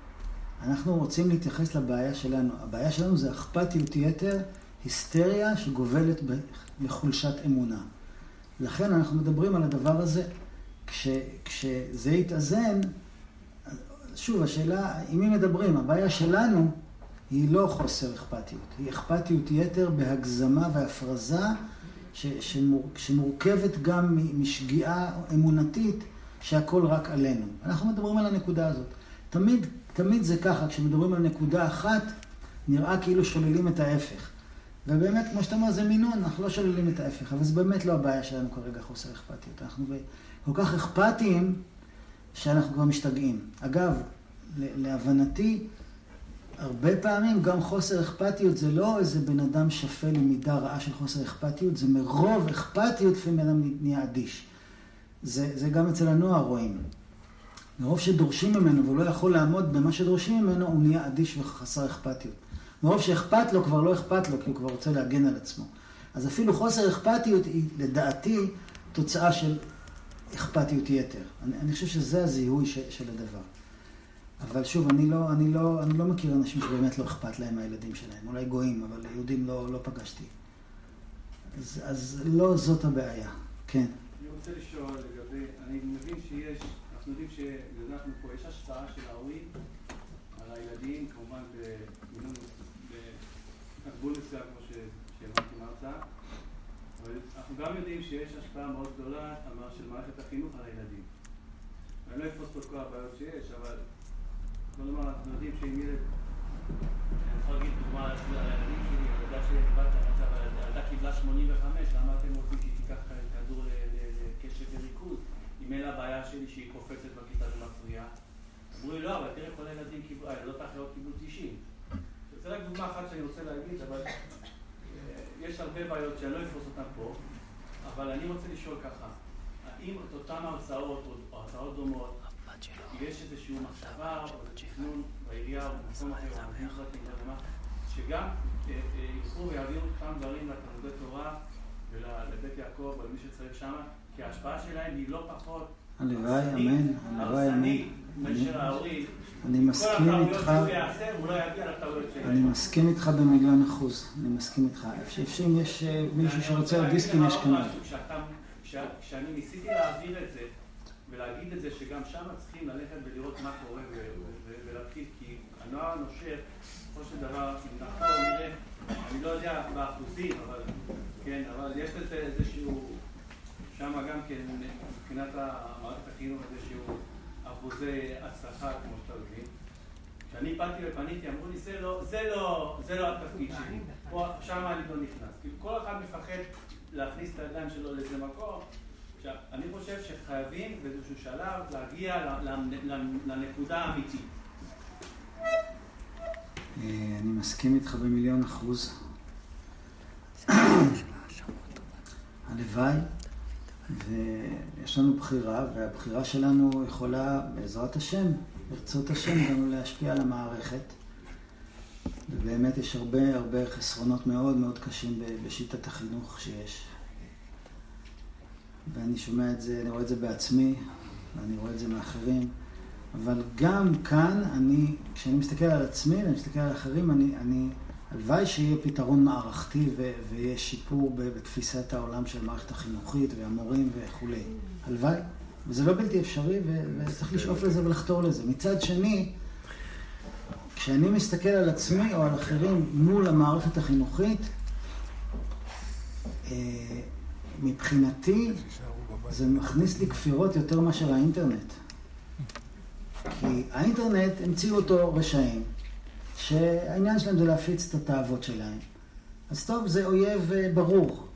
אנחנו רוצים להתייחס לבעיה שלנו. הבעיה שלנו זה אכפתיות יתר, היסטריה שגובלת בחולשת אמונה. לכן אנחנו מדברים על הדבר הזה. כש, כשזה יתאזן, שוב, השאלה, עם מי מדברים? הבעיה שלנו היא לא חוסר אכפתיות, היא אכפתיות יתר בהגזמה והפרזה ש, שמור, שמורכבת גם משגיאה אמונתית שהכל רק עלינו. אנחנו מדברים על הנקודה הזאת. תמיד, תמיד זה ככה, כשמדברים על נקודה אחת, נראה כאילו שוללים את ההפך. ובאמת, כמו שאתה אומר, זה מינון, אנחנו לא שוללים את ההפך, אבל זה באמת לא הבעיה שלנו כרגע, חוסר אכפתיות. אנחנו כל כך אכפתיים, שאנחנו כבר משתגעים. אגב, להבנתי, הרבה פעמים גם חוסר אכפתיות זה לא איזה בן אדם שפל עם מידה רעה של חוסר אכפתיות, זה מרוב אכפתיות לפעמים בן אדם נהיה אדיש. זה, זה גם אצל הנוער רואים. מרוב שדורשים ממנו והוא לא יכול לעמוד במה שדורשים ממנו, הוא נהיה אדיש וחסר אכפתיות. מרוב שאכפת לו, כבר לא אכפת לו, כי הוא כבר רוצה להגן על עצמו. אז אפילו חוסר אכפתיות היא, לדעתי, תוצאה של אכפתיות יתר. אני, אני חושב שזה הזיהוי ש, של הדבר. אבל שוב, אני לא, אני, לא, אני לא מכיר אנשים שבאמת לא אכפת להם מהילדים שלהם. אולי גויים, אבל יהודים לא, לא פגשתי. אז, אז לא זאת הבעיה. כן. אני רוצה לשאול לגבי, אני מבין שיש, אנחנו יודעים שאנחנו פה, יש השפעה של ההורים על הילדים, כמובן בגבול מסוים, כמו שהבנתי מה אבל אנחנו גם יודעים שיש השפעה מאוד גדולה של מערכת החינוך על הילדים. אני לא אפרוס פה את כל הבעיות שיש, אבל נאמר, אנחנו יודעים שאם ילד, אני יכול להגיד דוגמה על הילדים שלי, ילדה שדיברת המצב, הילדה קיבלה 85, למה אתם רוצים שהיא תיקח כדור לקשב וריכוז? אם אין לה בעיה שלי שהיא קופצת בכיתה ומפריעה. אמרו לי, לא, אבל תראה, כל הילדים קיבלו, הילדות האחרות קיבלו 90. זה רק דוגמה אחת שאני רוצה להגיד, אבל אה, יש הרבה בעיות שאני לא אפרוס אותן פה, אבל אני רוצה לשאול ככה, האם את אותן הרצאות או הרצאות דומות, יש איזושהי מחשבה או תכנון בעירייה או במקום אחר, שגם אה, אה, ילכו ויעבירו אותם דברים לתלמודי תורה ולבית יעקב ולמי שצריך שם, כי ההשפעה שלהם היא לא פחות הלוואי, אמן, הלוואי, אמן. אני מסכים איתך, לא. אני מסכים איתך במיליון אחוז, אני מסכים איתך. איפה שאם יש אה, מישהו שרוצה עוד דיסקים, יש כאן. כשאני ניסיתי להעביר את זה, ולהגיד את זה שגם שם צריכים ללכת ולראות מה קורה ולהתחיל, כי הנוער הנושר, בסופו של דבר, אם נחזור נראה, אני לא יודע באחוזים, אבל כן, אבל יש לזה איזשהו, שם גם כן, מבחינת מערכת החינוך, איזשהו אחוזי הצלחה, כמו שאתה מבין. כשאני באתי ופניתי, אמרו לי, זה לא, זה לא, זה לא התפקיד שלי. שם אני לא נכנס. כאילו, כל אחד מפחד להכניס את הידיים שלו לאיזה מקום. אני חושב שחייבים באיזשהו שלב להגיע לנקודה האמיתית. אה, אני מסכים איתך במיליון אחוז. הלוואי, ויש לנו בחירה, והבחירה שלנו יכולה, בעזרת השם, ברצות השם, גם להשפיע על המערכת. ובאמת יש הרבה הרבה חסרונות מאוד מאוד קשים בשיטת החינוך שיש. ואני שומע את זה, אני רואה את זה בעצמי, ואני רואה את זה מאחרים. אבל גם כאן, אני, כשאני מסתכל על עצמי ואני מסתכל על אחרים, אני, אני הלוואי שיהיה פתרון מערכתי ו, ויהיה שיפור ב- בתפיסת העולם של המערכת החינוכית והמורים וכולי. הלוואי. וזה לא בלתי אפשרי, ו- וצריך לשאוף לזה ולחתור לזה. מצד שני, כשאני מסתכל על עצמי או על אחרים מול המערכת החינוכית, אה, מבחינתי זה מכניס לי כפירות יותר מאשר האינטרנט. כי האינטרנט, המציאו אותו רשעים, שהעניין שלהם זה להפיץ את התאוות שלהם. אז טוב, זה אויב אה, ברור.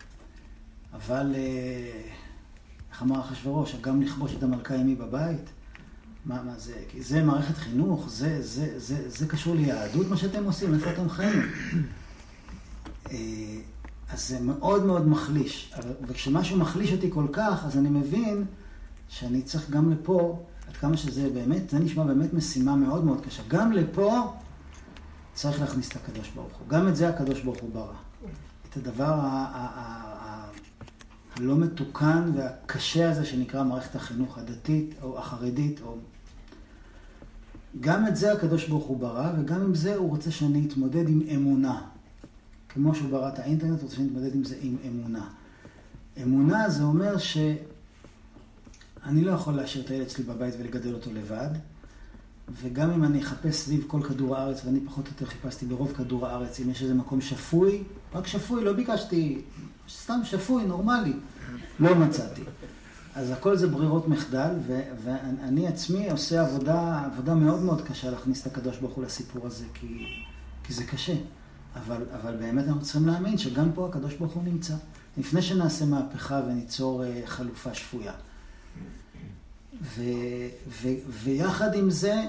אבל, אה, איך אמר אחשוורוש, גם לכבוש את המלכה אמי בבית? מה, מה זה? כי זה מערכת חינוך? זה, זה, זה, זה קשור ליהדות מה שאתם עושים? איפה אתם חיים? אז זה מאוד מאוד מחליש. וכשמשהו מחליש אותי כל כך, אז אני מבין שאני צריך גם לפה, עד כמה שזה באמת, זה נשמע באמת משימה מאוד מאוד קשה. גם לפה צריך להכניס את הקדוש ברוך הוא. גם את זה הקדוש ברוך הוא ברא. את הדבר הלא מתוקן והקשה הזה שנקרא מערכת החינוך הדתית או החרדית, או... גם את זה הקדוש ברוך הוא ברא, וגם עם זה הוא רוצה שאני אתמודד עם אמונה. כמו שהוא ברא את האינטרנט, הוא רוצה שאני אתמודד עם זה עם אמונה. אמונה זה אומר שאני לא יכול להשאיר את הילד שלי בבית ולגדל אותו לבד, וגם אם אני אחפש סביב כל כדור הארץ, ואני פחות או יותר חיפשתי ברוב כדור הארץ, אם יש איזה מקום שפוי, רק שפוי, לא ביקשתי, סתם שפוי, נורמלי, לא מצאתי. אז הכל זה ברירות מחדל, ו- ואני עצמי עושה עבודה, עבודה מאוד מאוד קשה להכניס את הקדוש ברוך הוא לסיפור הזה, כי, כי זה קשה. אבל, אבל באמת אנחנו צריכים להאמין שגם פה הקדוש ברוך הוא נמצא. לפני שנעשה מהפכה וניצור אה, חלופה שפויה. ו, ו, ויחד עם זה,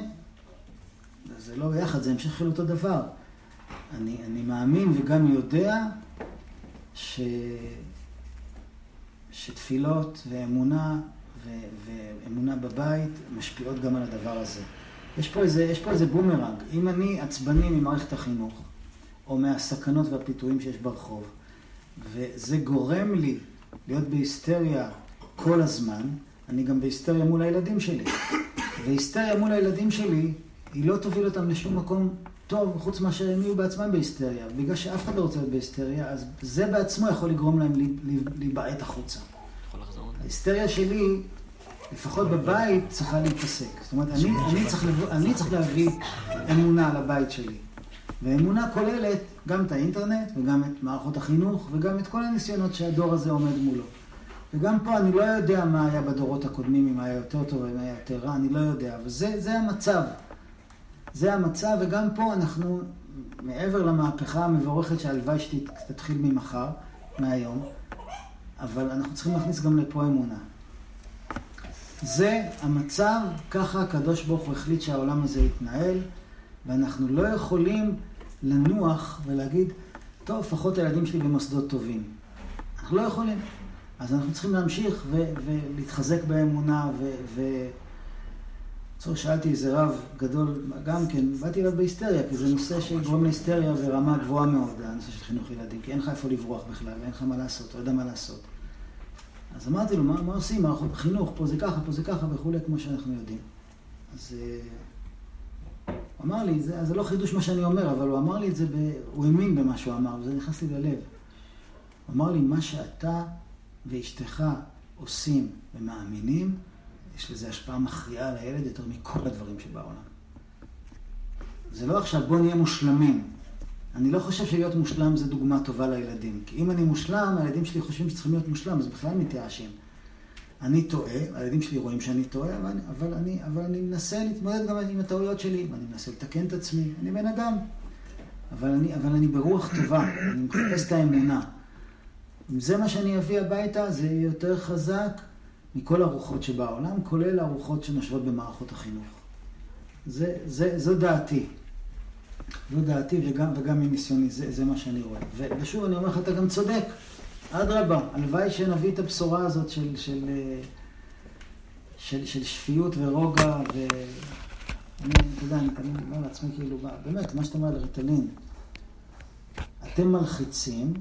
זה לא יחד, זה המשך של אותו דבר. אני, אני מאמין וגם יודע ש, שתפילות ואמונה ו, ואמונה בבית משפיעות גם על הדבר הזה. יש פה איזה, יש פה איזה בומרנג. אם אני עצבני ממערכת החינוך, או מהסכנות והפיתויים שיש ברחוב, וזה גורם לי להיות בהיסטריה כל הזמן, אני גם בהיסטריה מול הילדים שלי. והיסטריה מול הילדים שלי, היא לא תוביל אותם לשום מקום טוב, חוץ מאשר הם יהיו בעצמם בהיסטריה. בגלל שאף אחד לא רוצה להיות בהיסטריה, אז זה בעצמו יכול לגרום להם להיבעט החוצה. ההיסטריה שלי, לפחות בבית, צריכה להיפסק. זאת אומרת, אני, אני, צריך, לבוא, אני צריך להביא אמונה לבית שלי. ואמונה כוללת גם את האינטרנט, וגם את מערכות החינוך, וגם את כל הניסיונות שהדור הזה עומד מולו. וגם פה אני לא יודע מה היה בדורות הקודמים, אם היה יותר טוב, אם היה יותר רע, אני לא יודע, אבל זה, זה המצב. זה המצב, וגם פה אנחנו, מעבר למהפכה המבורכת שהלוואי שתתחיל ממחר, מהיום, אבל אנחנו צריכים להכניס גם לפה אמונה. זה המצב, ככה הקדוש ברוך הוא החליט שהעולם הזה יתנהל, ואנחנו לא יכולים לנוח ולהגיד, טוב, לפחות הילדים שלי במוסדות טובים. אנחנו לא יכולים. אז אנחנו צריכים להמשיך ולהתחזק באמונה, ו... בקיצור, שאלתי איזה רב גדול, גם כן, באתי אליו בהיסטריה, כי זה נושא שגורם להיסטריה ברמה גבוהה מאוד, הנושא של חינוך ילדים, כי אין לך איפה לברוח בכלל, ואין לך מה לעשות, לא יודע מה לעשות. אז אמרתי לו, מה, מה עושים? חינוך, פה זה ככה, פה זה ככה וכולי, כמו שאנחנו יודעים. אז אה, אמר לי, זה, זה לא חידוש מה שאני אומר, אבל הוא אמר לי את זה, ב, הוא האמין במה שהוא אמר, וזה נכנס לי ללב. הוא אמר לי, מה שאתה ואשתך עושים ומאמינים, יש לזה השפעה מכריעה על הילד יותר מכל הדברים שבעולם. זה לא עכשיו, בוא נהיה מושלמים. אני לא חושב שלהיות מושלם זה דוגמה טובה לילדים. כי אם אני מושלם, הילדים שלי חושבים שצריכים להיות מושלם, אז בכלל מתייאשים. אני טועה, הילדים שלי רואים שאני טועה, אבל, אבל, אני, אבל אני מנסה להתמודד גם עם הטעויות שלי, ואני מנסה לתקן את עצמי, אני בן אדם. אבל אני, אבל אני ברוח טובה, אני מחפש את האמונה. אם זה מה שאני אביא הביתה, זה יהיה יותר חזק מכל הרוחות שבעולם, כולל הרוחות שנושבות במערכות החינוך. זה, זה, זו דעתי. זו דעתי וגם, וגם מניסיוני, זה, זה מה שאני רואה. ושוב, אני אומר לך, אתה גם צודק. אדרבה, הלוואי שנביא את הבשורה הזאת של, של, של, של שפיות ורוגע, ואני, אתה יודע, אני אומר לעצמי, כאילו, באמת, מה שאתה אומר על ריטלין, אתם מלחיצים,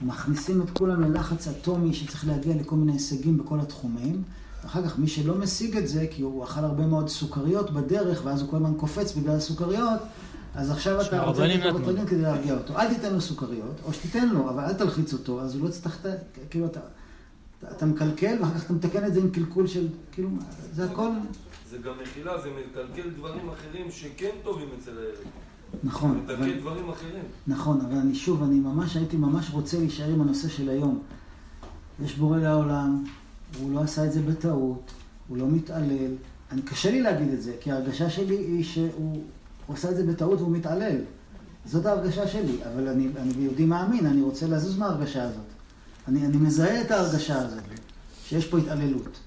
מכניסים את כולם ללחץ אטומי שצריך להגיע לכל מיני הישגים בכל התחומים. אחר כך מי שלא משיג את זה, כי הוא אכל הרבה מאוד סוכריות בדרך, ואז הוא כל הזמן קופץ בגלל הסוכריות, אז עכשיו אתה רוצה לתת לו ריטלין כדי להרגיע אותו. אל תיתן לו סוכריות, או שתיתן לו, אבל אל תלחיץ אותו, אז הוא לא יצטרך, כאילו אתה, אתה מקלקל, ואחר כך אתה מתקן את זה עם קלקול של, כאילו, זה הכל... זה גם מחילה, זה מקלקל דברים אחרים שכן טובים אצל הילד. נכון. מתקן דברים אחרים. נכון, אבל אני שוב, אני ממש הייתי ממש רוצה להישאר עם הנושא של היום. יש בורא לעולם, הוא לא עשה את זה בטעות, הוא לא מתעלל. אני, קשה לי להגיד את זה, כי ההרגשה שלי היא שהוא עשה את זה בטעות והוא מתעלל. זאת ההרגשה שלי, אבל אני, אני יהודי מאמין, אני רוצה לזוז מההרגשה הזאת. אני, אני מזהה את ההרגשה הזאת, שיש פה התעללות.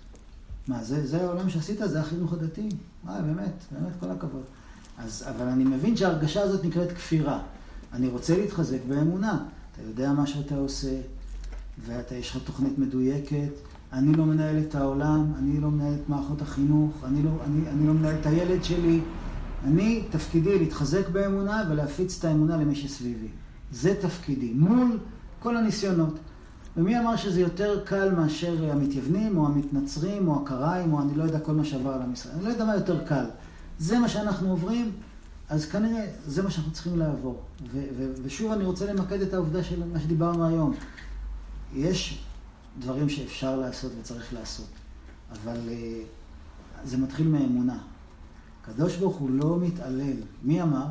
מה, זה, זה העולם שעשית? זה החינוך הדתי? מה, באמת, באמת, כל הכבוד. אז, אבל אני מבין שההרגשה הזאת נקראת כפירה. אני רוצה להתחזק באמונה. אתה יודע מה שאתה עושה, ואתה, יש לך תוכנית מדויקת. אני לא מנהל את העולם, אני לא מנהל את מערכות החינוך, אני לא, אני, אני לא מנהל את הילד שלי. אני, תפקידי להתחזק באמונה ולהפיץ את האמונה למי שסביבי. זה תפקידי, מול כל הניסיונות. ומי אמר שזה יותר קל מאשר המתייוונים, או המתנצרים, או הקראים, או אני לא יודע כל מה שעבר על ישראל. אני לא יודע מה יותר קל. זה מה שאנחנו עוברים, אז כנראה זה מה שאנחנו צריכים לעבור. ו- ו- ושוב אני רוצה למקד את העובדה של מה שדיברנו היום. יש דברים שאפשר לעשות וצריך לעשות, אבל uh, זה מתחיל מאמונה. הקדוש ברוך הוא לא מתעלל. מי אמר?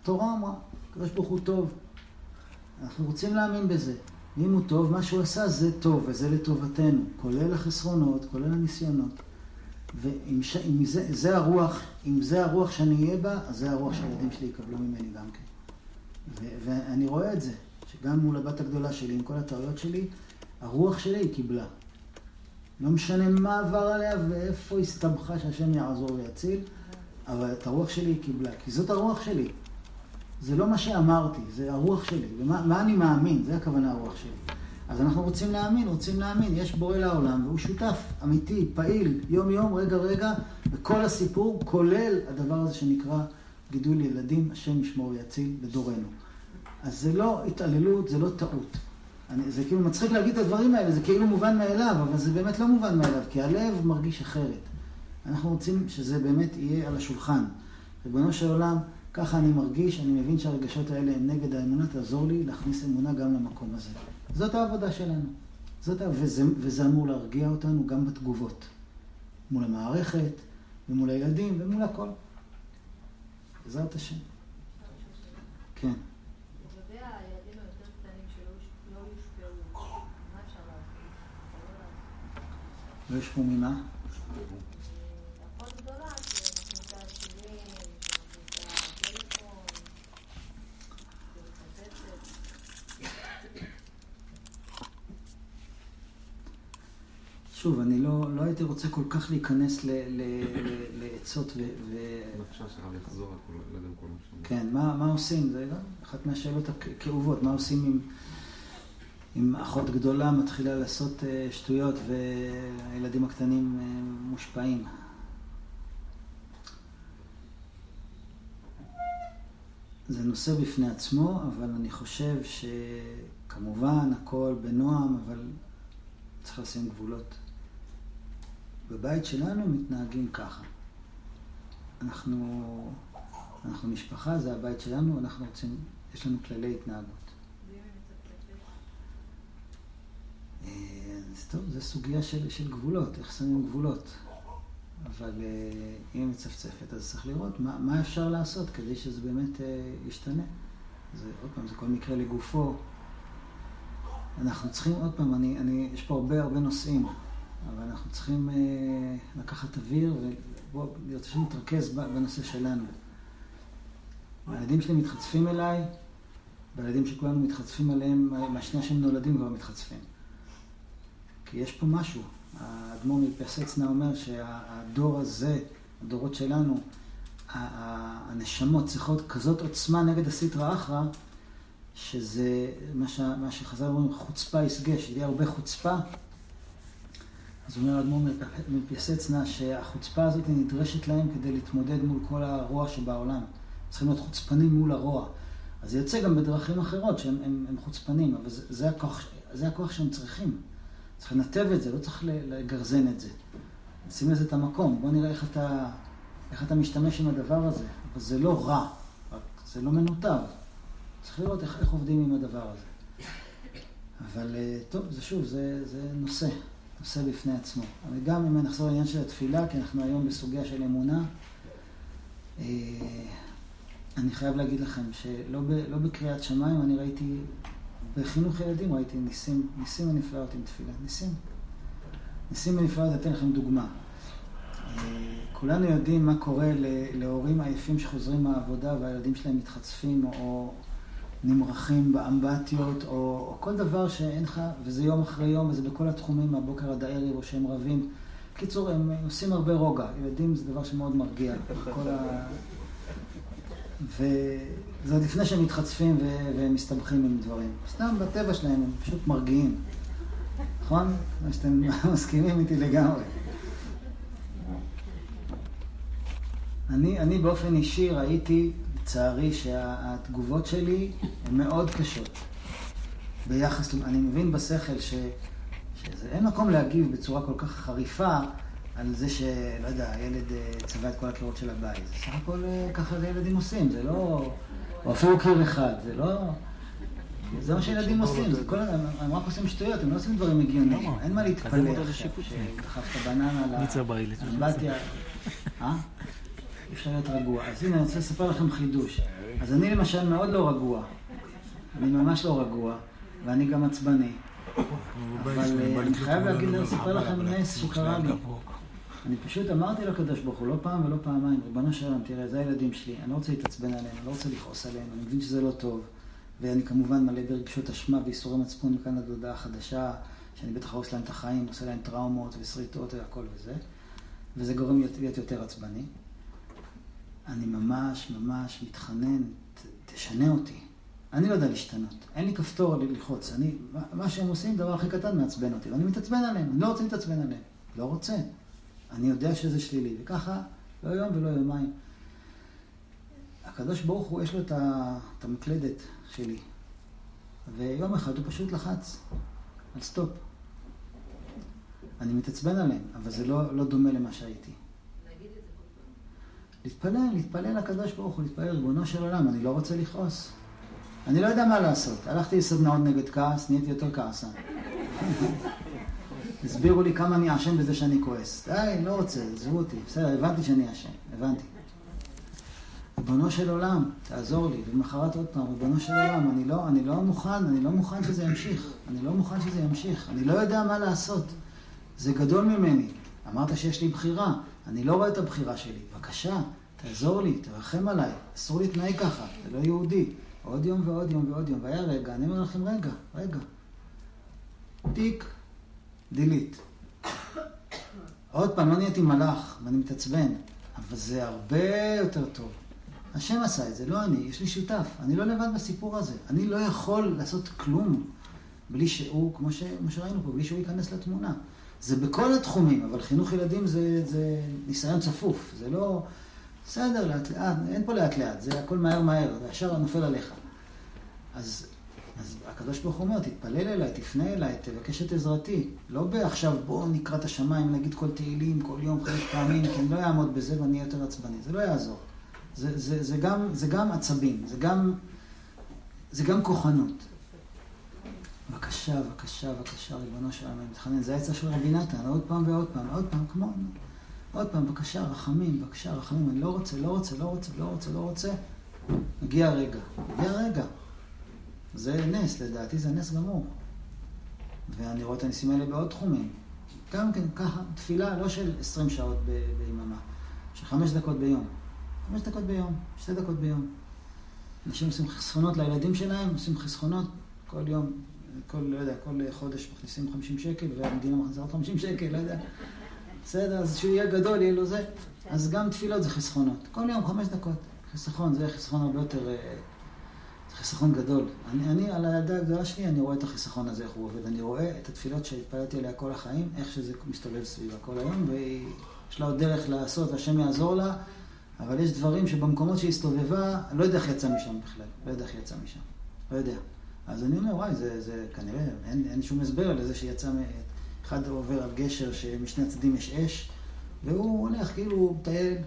התורה אמרה, הקדוש ברוך הוא טוב. אנחנו רוצים להאמין בזה. אם הוא טוב, מה שהוא עשה זה טוב, וזה לטובתנו, כולל החסרונות, כולל הניסיונות. ואם ש... אם זה, זה הרוח, אם זה הרוח שאני אהיה בה, אז זה הרוח שהילדים שלי יקבלו ממני גם כן. ו... ואני רואה את זה, שגם מול הבת הגדולה שלי, עם כל הטעויות שלי, הרוח שלי היא קיבלה. לא משנה מה עבר עליה ואיפה הסתבכה שהשם יעזור ויציל, אבל את הרוח שלי היא קיבלה, כי זאת הרוח שלי. זה לא מה שאמרתי, זה הרוח שלי. ומה אני מאמין, זה הכוונה הרוח שלי. אז אנחנו רוצים להאמין, רוצים להאמין, יש בורא לעולם, והוא שותף אמיתי, פעיל, יום-יום, רגע-רגע, וכל הסיפור, כולל הדבר הזה שנקרא גידול ילדים, השם ישמור ויציל בדורנו. אז זה לא התעללות, זה לא טעות. אני, זה כאילו מצחיק להגיד את הדברים האלה, זה כאילו מובן מאליו, אבל זה באמת לא מובן מאליו, כי הלב מרגיש אחרת. אנחנו רוצים שזה באמת יהיה על השולחן. ריבונו של עולם, ככה אני מרגיש, אני מבין שהרגשות האלה הם נגד האמונה, תעזור לי להכניס אמונה גם למקום הזה. זאת העבודה שלנו. זאת, וזה, וזה אמור להרגיע אותנו גם בתגובות. מול המערכת, ומול הילדים, ומול הכל. בעזרת השם. כן. לא יושפעו ממה? שוב, אני לא, לא הייתי רוצה כל כך להיכנס לעצות ו... בבקשה שלך לחזור קודם כל. כן, מה, מה עושים? זה גם אחת מהשאלות הכאובות, מה עושים אם, אם אחות גדולה מתחילה לעשות אה, שטויות והילדים הקטנים אה, מושפעים? זה נושא בפני עצמו, אבל אני חושב שכמובן הכל בנועם, אבל צריך לשים גבולות. בבית שלנו מתנהגים ככה. אנחנו, אנחנו משפחה, זה הבית שלנו, אנחנו רוצים, יש לנו כללי התנהגות. אה, אז טוב, זו סוגיה של, של גבולות, איך שמים גבולות. אבל אה, אם היא מצפצפת, אז צריך לראות מה, מה אפשר לעשות כדי שזה באמת אה, ישתנה. זה, עוד פעם, זה כל מקרה לגופו. אנחנו צריכים, עוד פעם, אני, אני, יש פה הרבה הרבה נושאים, אבל אנחנו צריכים אה, לקחת אוויר אני רוצה שנתרכז בנושא שלנו. הילדים שלי מתחצפים אליי, והילדים שכולנו מתחצפים עליהם, מהשנייה שהם נולדים כבר מתחצפים. כי יש פה משהו. האדמו"ר מפסצנה אומר שהדור הזה, הדורות שלנו, הנשמות צריכות כזאת עוצמה נגד הסטרא אחרא, שזה מה, שחז"ל אומרים, חוצפה יסגה, שיהיה הרבה חוצפה. אז אומר האדמו"ר מפייסצנה שהחוצפה הזאת נדרשת להם כדי להתמודד מול כל הרוע שבעולם. צריכים להיות חוצפנים מול הרוע. אז זה יוצא גם בדרכים אחרות שהם הם, הם חוצפנים, אבל זה, זה, הכוח, זה הכוח שהם צריכים. צריך לנתב את זה, לא צריך לגרזן את זה. שים לזה את המקום, בוא נראה איך אתה, איך אתה משתמש עם הדבר הזה. אבל זה לא רע, רק זה לא מנותב. צריך לראות איך, איך עובדים עם הדבר הזה. אבל אה, טוב, זה שוב, זה, זה נושא, נושא בפני עצמו. אבל גם אם נחזור לעניין של התפילה, כי אנחנו היום בסוגיה של אמונה, אה, אני חייב להגיד לכם שלא ב, לא בקריאת שמיים אני ראיתי בחינוך ילדים ראיתי ניסים, ניסים ונפלאות עם תפילה, ניסים. ניסים ונפלאות, אתן לכם דוגמה. אה, כולנו יודעים מה קורה להורים עייפים שחוזרים מהעבודה והילדים שלהם מתחצפים או נמרחים באמבטיות או, או כל דבר שאין לך, וזה יום אחרי יום וזה בכל התחומים, מהבוקר עד הערב או שהם רבים. בקיצור, הם עושים הרבה רוגע. ילדים זה דבר שמאוד מרגיע. ה... וזה עוד לפני שהם מתחצפים ומסתבכים עם דברים. סתם בטבע שלהם הם פשוט מרגיעים. נכון? כמו שאתם מסכימים איתי לגמרי. אני, אני באופן אישי ראיתי, לצערי, שהתגובות שלי הן מאוד קשות. ביחס, אני מבין בשכל ש, שאין מקום להגיב בצורה כל כך חריפה על זה שלא יודע, הילד אה, צבע את כל הקירות של הבית. זה סך הכל אה, ככה זה ילדים עושים, זה לא... או אפילו קיר אחד, זה לא... זה מה שילדים עושים, זה כל... הם רק עושים שטויות, הם לא עושים דברים הגיוניים. אין מה להתפלא עכשיו שדחפת בננה לאמבטיה. אה? אי אפשר להיות רגוע. אז הנה, אני רוצה לספר לכם חידוש. אז אני למשל מאוד לא רגוע. אני ממש לא רגוע, ואני גם עצבני. אבל אה, אני חייב להגיד, לספר לכם נס שקרה לי. אני פשוט אמרתי לקדוש ברוך הוא, לא פעם ולא פעמיים, ריבונו של עולם, תראה, זה הילדים שלי, אני לא רוצה להתעצבן עליהם, אני לא רוצה לכעוס עליהם, אני מבין שזה לא טוב, ואני כמובן מלא ברגשות אשמה ואיסורי מצפון מכאן עד הודעה חדשה, שאני בטח הורס להם את החיים, עושה להם טראומות ושריטות והכל וזה, וזה גורם להיות יותר עצבני. אני ממש ממש מתחנן, תשנה אותי. אני לא יודע להשתנות, אין לי כפתור ללחוץ. אני, מה שהם עושים, דבר הכי קטן מעצבן אותי, ואני מתעצבן עליהם, אני לא רוצה להתעצבן עליהם. לא רוצה. אני יודע שזה שלילי, וככה לא יום ולא יומיים. הקדוש ברוך הוא, יש לו את המקלדת שלי, ויום אחד הוא פשוט לחץ על סטופ. אני מתעצבן עליהם, אבל זה לא, לא דומה למה שהייתי. להתפלל, להתפלל לקדוש ברוך הוא, להתפלל, ריבונו של עולם, אני לא רוצה לכעוס. אני לא יודע מה לעשות. הלכתי לסדנאות נגד כעס, נהייתי יותר כעסן. הסבירו לי כמה אני אשם בזה שאני כועס. די, לא רוצה, עזבו אותי. בסדר, הבנתי שאני אשם, הבנתי. ריבונו של עולם, תעזור לי. ולמחרת עוד פעם, ריבונו של עולם, אני לא, אני לא מוכן, אני לא מוכן שזה ימשיך. אני לא מוכן שזה ימשיך. אני לא יודע מה לעשות. זה גדול ממני. אמרת שיש לי בחירה. אני לא רואה את הבחירה שלי. בבקשה, תעזור לי, תרחם עליי. אסור להתנהג ככה, זה לא יהודי. עוד יום ועוד יום ועוד יום. והיה רגע, אני אומר לכם, רגע, רגע. תיק, דילית. עוד פעם, לא נהייתי מלאך, ואני מתעצבן, אבל זה הרבה יותר טוב. השם עשה את זה, לא אני, יש לי שותף. אני לא לבד בסיפור הזה. אני לא יכול לעשות כלום בלי שהוא, כמו, ש, כמו שראינו פה, בלי שהוא ייכנס לתמונה. זה בכל התחומים, אבל חינוך ילדים זה, זה ניסיון צפוף. זה לא, בסדר, לאט לאט, אין פה לאט לאט, זה הכל מהר מהר, ישר נופל עליך. אז אז הקדוש ברוך הוא אומר, תתפלל אליי, תפנה אליי, תבקש את עזרתי. לא בעכשיו, בואו נקרא את השמיים, נגיד כל תהילים, כל יום, חמש פעמים, כי אני לא אעמוד בזה ואני יותר עצבני. זה לא יעזור. זה, זה, זה, גם, זה גם עצבים, זה גם, זה גם כוחנות. בבקשה, בבקשה, בבקשה, ריבונו של עולם, אני מתחנן. זה העצה של רבי נתן, עוד פעם ועוד פעם, עוד פעם, כמו... עוד פעם, בבקשה, רחמים, בבקשה, רחמים. אני לא רוצה, לא רוצה, לא רוצה, לא רוצה, לא רוצה. מגיע הרגע, מגיע הרגע. זה נס, לדעתי זה נס גמור. ואני רואה את הניסים האלה בעוד תחומים. גם כן, ככה, תפילה לא של 20 שעות ביממה, של חמש דקות ביום. חמש דקות ביום, שתי דקות ביום. אנשים עושים חסכונות לילדים שלהם, עושים חסכונות כל יום, כל, לא יודע, כל חודש מכניסים 50 שקל, והמדינה עוד 50 שקל, לא יודע. בסדר, אז שהוא יהיה גדול, יהיה לו זה. אז גם תפילות זה חסכונות. כל יום חמש דקות. חיסכון, זה חיסכון הרבה יותר... אה, זה חיסכון גדול. אני, אני, על הילדה הגדולה שלי, אני רואה את החיסכון הזה, איך הוא עובד. אני רואה את התפילות שהתפללתי עליה כל החיים, איך שזה מסתובב סביבה כל היום, ויש לה עוד דרך לעשות, והשם יעזור לה, אבל יש דברים שבמקומות שהיא הסתובבה, לא יודע איך יצא משם בכלל. לא יודע איך יצא משם. לא יודע. אז אני אומר, וואי, זה, זה כנראה, אין, אין שום הסבר לזה שיצא. אחד עובר על גשר שמשני הצדדים יש אש, והוא הולך כאילו הוא מטייל,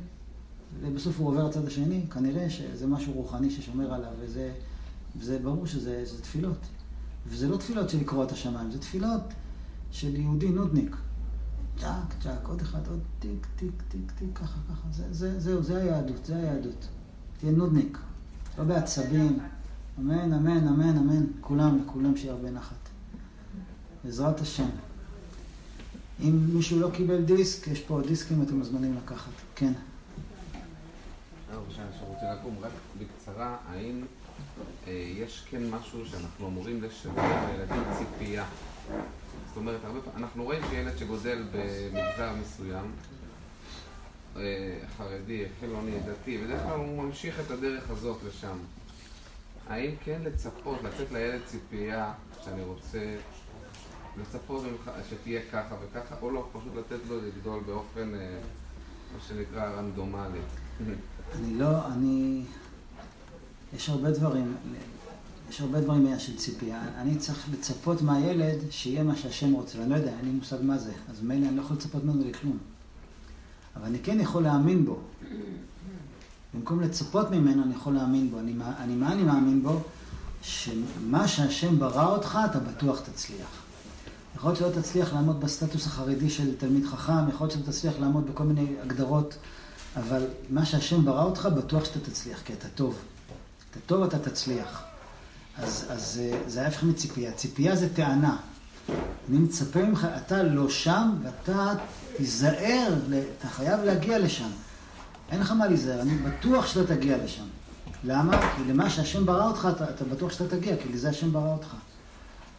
ובסוף הוא עובר לצד השני, כנראה שזה משהו רוחני ששומר עליו, וזה, וזה ברור שזה זה תפילות. וזה לא תפילות של לקרוא את השמיים, זה תפילות של יהודי נודניק. צ'אק, צ'אק, עוד אחד, עוד טיק, טיק, טיק, טיק, ככה, ככה. זה, זה, זהו, זה היהדות, זה היהדות. תהיה נודניק, לא בעצבים. אמן, אמן, אמן, אמן. כולם, לכולם שיהיה הרבה נחת. בעזרת השם. אם מישהו לא קיבל דיסק, יש פה דיסקים, אתם מוזמנים לקחת. כן. שי, שרוצה לקום, רק בקצרה, האם אה, יש כן משהו שאנחנו אמורים לשדר לילדים ציפייה? זאת אומרת, אנחנו רואים שילד שגודל במגזר מסוים, אה, חרדי, חילוני, דתי, בדרך כלל הוא ממשיך את הדרך הזאת לשם. האם כן לצפות, לתת לילד ציפייה שאני רוצה לצפות שתהיה ככה וככה, או לא, פשוט לתת לו לגדול באופן, אה, מה שנקרא, רנדומלי. אני לא, אני... יש הרבה דברים, יש הרבה דברים בעניין של ציפייה. אני צריך לצפות מהילד שיהיה מה שהשם רוצה, ואני לא יודע, אין לי מושג מה זה. אז מילא אני לא יכול לצפות ממנו לכלום. אבל אני כן יכול להאמין בו. במקום לצפות ממנו, אני יכול להאמין בו. אני, אני מה אני מאמין בו? שמה שהשם ברא אותך, אתה בטוח תצליח. יכול להיות שלא תצליח לעמוד בסטטוס החרדי של תלמיד חכם, יכול להיות שלא תצליח לעמוד בכל מיני הגדרות, אבל מה שהשם ברא אותך, בטוח שאתה תצליח, כי אתה טוב. אתה טוב, אתה תצליח. אז, אז זה ההפך מציפייה. ציפייה זה טענה. אני מצפה ממך, אתה לא שם, ואתה תיזהר, אתה חייב להגיע לשם. אין לך מה להיזהר, אני בטוח שאתה תגיע לשם. למה? כי למה שהשם ברא אותך, אתה, אתה בטוח שאתה תגיע, כי לזה השם ברא אותך.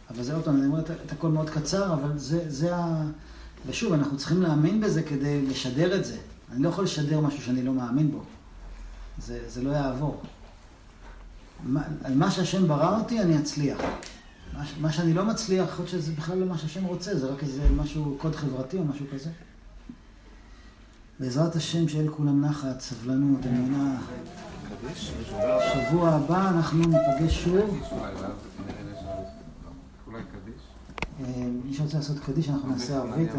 אבל זה עוד פעם, אני אומר את הכל מאוד קצר, אבל זה, זה ה... ושוב, אנחנו צריכים להאמין בזה כדי לשדר את זה. אני לא יכול לשדר משהו שאני לא מאמין בו. זה, זה לא יעבור. מה, על מה שהשם ברא אותי, אני אצליח. מה, מה שאני לא מצליח, להיות שזה בכלל לא מה שהשם רוצה, זה רק איזה משהו, קוד חברתי או משהו כזה. בעזרת השם, שיהיה לכולם נחת, סבלנות, אמונה. שבוע הבא אנחנו ניפגש שוב. קדיש? מי שרוצה לעשות קדיש, אנחנו נעשה ערבית.